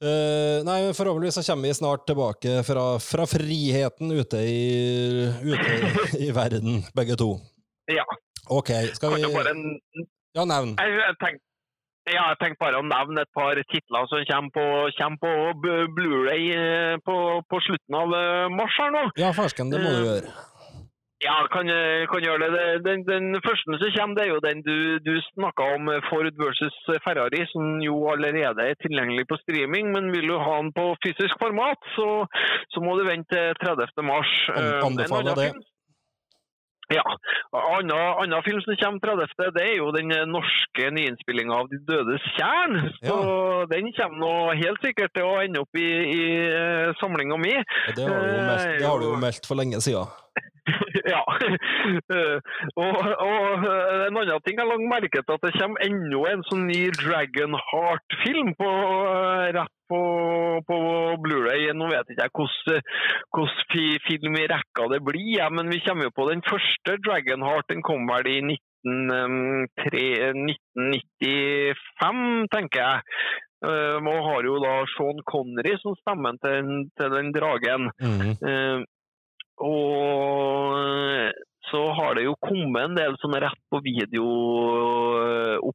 Eh, nei, forhåpentligvis så kommer vi snart tilbake fra, fra friheten ute i, ute i verden, begge to. Ja. Ok, skal vi Ja, nevn. Jeg, tenkte ja, jeg tenkte bare å nevne et par titler som kommer på, kommer på Blu-ray eh, på, på slutten av eh, mars her nå. Ja, farsken, det må du gjøre. Ja, kan, eh, kan gjøre det. Den, den første som kommer, det er jo den du, du snakka om, eh, Ford versus Ferrari, som jo allerede er tilgjengelig på streaming. Men vil du ha den på fysisk format, så, så må du vente til 30. mars. Eh, anbefaler det. film- Ja. Annen, film som kommer 30., det er jo den eh, norske nyinnspillinga av De dødes tjern. Så den kommer nå helt sikkert til å ende opp i, i eh, samlinga mi. Det har du jo meldt, det har du jo meldt for lenge siden. ja. Eh, og, og eh, en annen ting jeg har merket til at det kommer enda en sånn ny Dragonheart-film på eh, rett på, på Blu-ray. Nå vet jeg ikke fi- film i rekka det blir, ja, men vi kommer jo på den første Dragonheart. Den kom vel i 1903 1995, tenker jeg. Og har jo da Sean Connery som stemmen til, den- til den dragen. Mhm. Og så har det jo kommet en del sånne rett på video eh,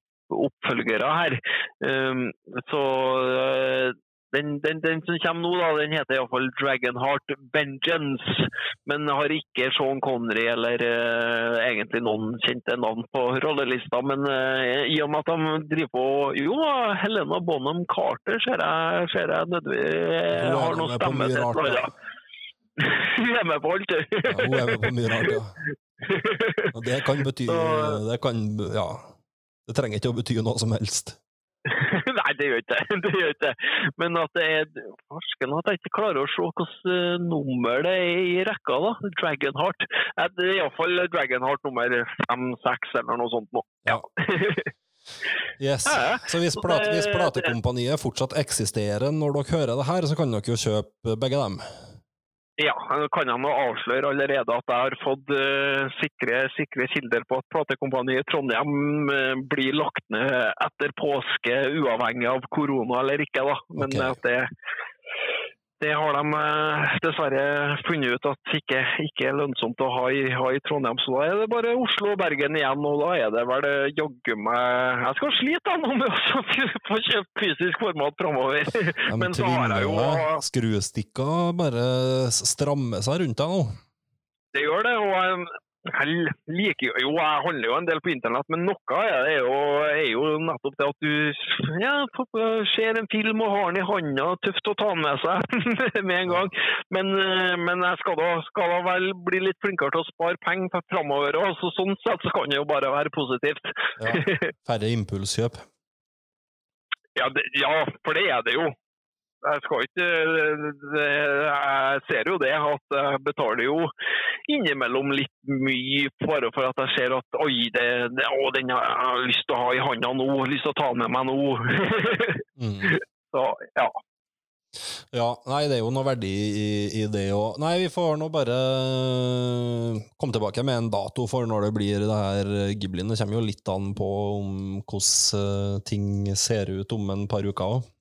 her. Um, så eh, den, den, den som kommer nå, da, den heter iallfall Dragonheart Vengeance. Men har ikke Sean Connery eller uh, egentlig noen kjente navn på rollelista. Men uh, i og med at de driver på Jo, Helena Bonham Carter ser jeg, ser jeg nødvendigvis har noe stemme til Hun er med på alt, hun. Ja, hun er med på mye rart, ja. Og det kan bety Det kan Ja. Det trenger ikke å bety noe som helst. Nei, det gjør ikke det. gjør ikke. Men at det er Farsken at jeg ikke klarer å se hvilket eh, nummer det er i rekka. da. Dragonheart. Det er iallfall Dragonheart nummer fem-seks eller noe sånt nå. Ja. Yes. Så hvis, plate, hvis platekompaniet fortsatt eksisterer når dere hører det her, så kan dere jo kjøpe begge dem. Ja, nå kan jeg nå avsløre allerede at jeg har fått uh, sikre, sikre kilder på at platekompaniet Trondheim uh, blir lagt ned etter påske, uavhengig av korona eller ikke. da. Men okay. at det, det har de eh, dessverre funnet ut at ikke, ikke er lønnsomt å ha i, ha i Trondheim. Så da er det bare Oslo og Bergen igjen, og da er det vel eh, jaggu meg Jeg skal slite da, med å få kjøpt fysisk format framover. Ja, Men så har jeg jo skruestikker bare strammer seg rundt deg nå. Det gjør det, og jeg, jeg liker jo jeg handler jo en del på internett, men noe er jo, er jo nettopp det at du ja, ser en film og har den i handa, tøft å ta den med seg med en gang. Men, eh, men jeg skal da, skal da vel bli litt flinkere til å spare penger framover òg, så sånn sett så kan det jo bare være positivt. Ja. Færre impulskjøp. Ja, det, ja, for det er det jo. Jeg skal ikke Jeg ser jo det at jeg betaler jo innimellom litt mye bare for at jeg ser at oi, det, det, å, den har jeg lyst til å ha i handa nå, lyst til å ta med meg nå. Mm. Så ja. Ja, nei, det er jo noe verdi i, i det òg. Nei, vi får nå bare komme tilbake med en dato for når det blir det her Ghiblien. Det kommer jo litt an på om hvordan eh, ting ser ut om en par uker òg.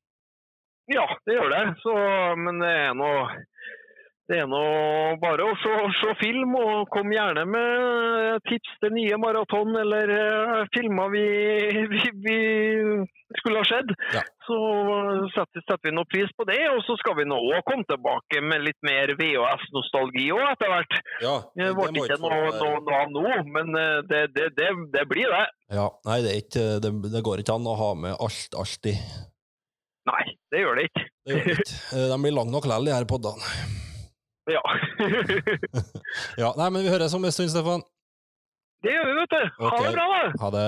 Ja, det gjør det. Så, men det er nå det er nå bare å se, se film, og kom gjerne med tips til nye maraton eller eh, filmer vi, vi, vi skulle ha sett. Ja. Så setter, setter vi noe pris på det, og så skal vi nå også komme tilbake med litt mer VHS-nostalgi òg etter hvert. Ja, Det ble ikke noe, noe, noe av nå, men eh, det, det, det, det blir det. Ja, nei, det, ikke, det, det går ikke an å ha med alt alltid. Nei, det gjør det ikke. Det gjør det ikke. Eh, De blir lange nok likevel, de her poddene. Ja. Ja, nei, men vi høres om en stund, Stefan. det gjør vi, vet du. Ha Ok. det bra, da. Ha det.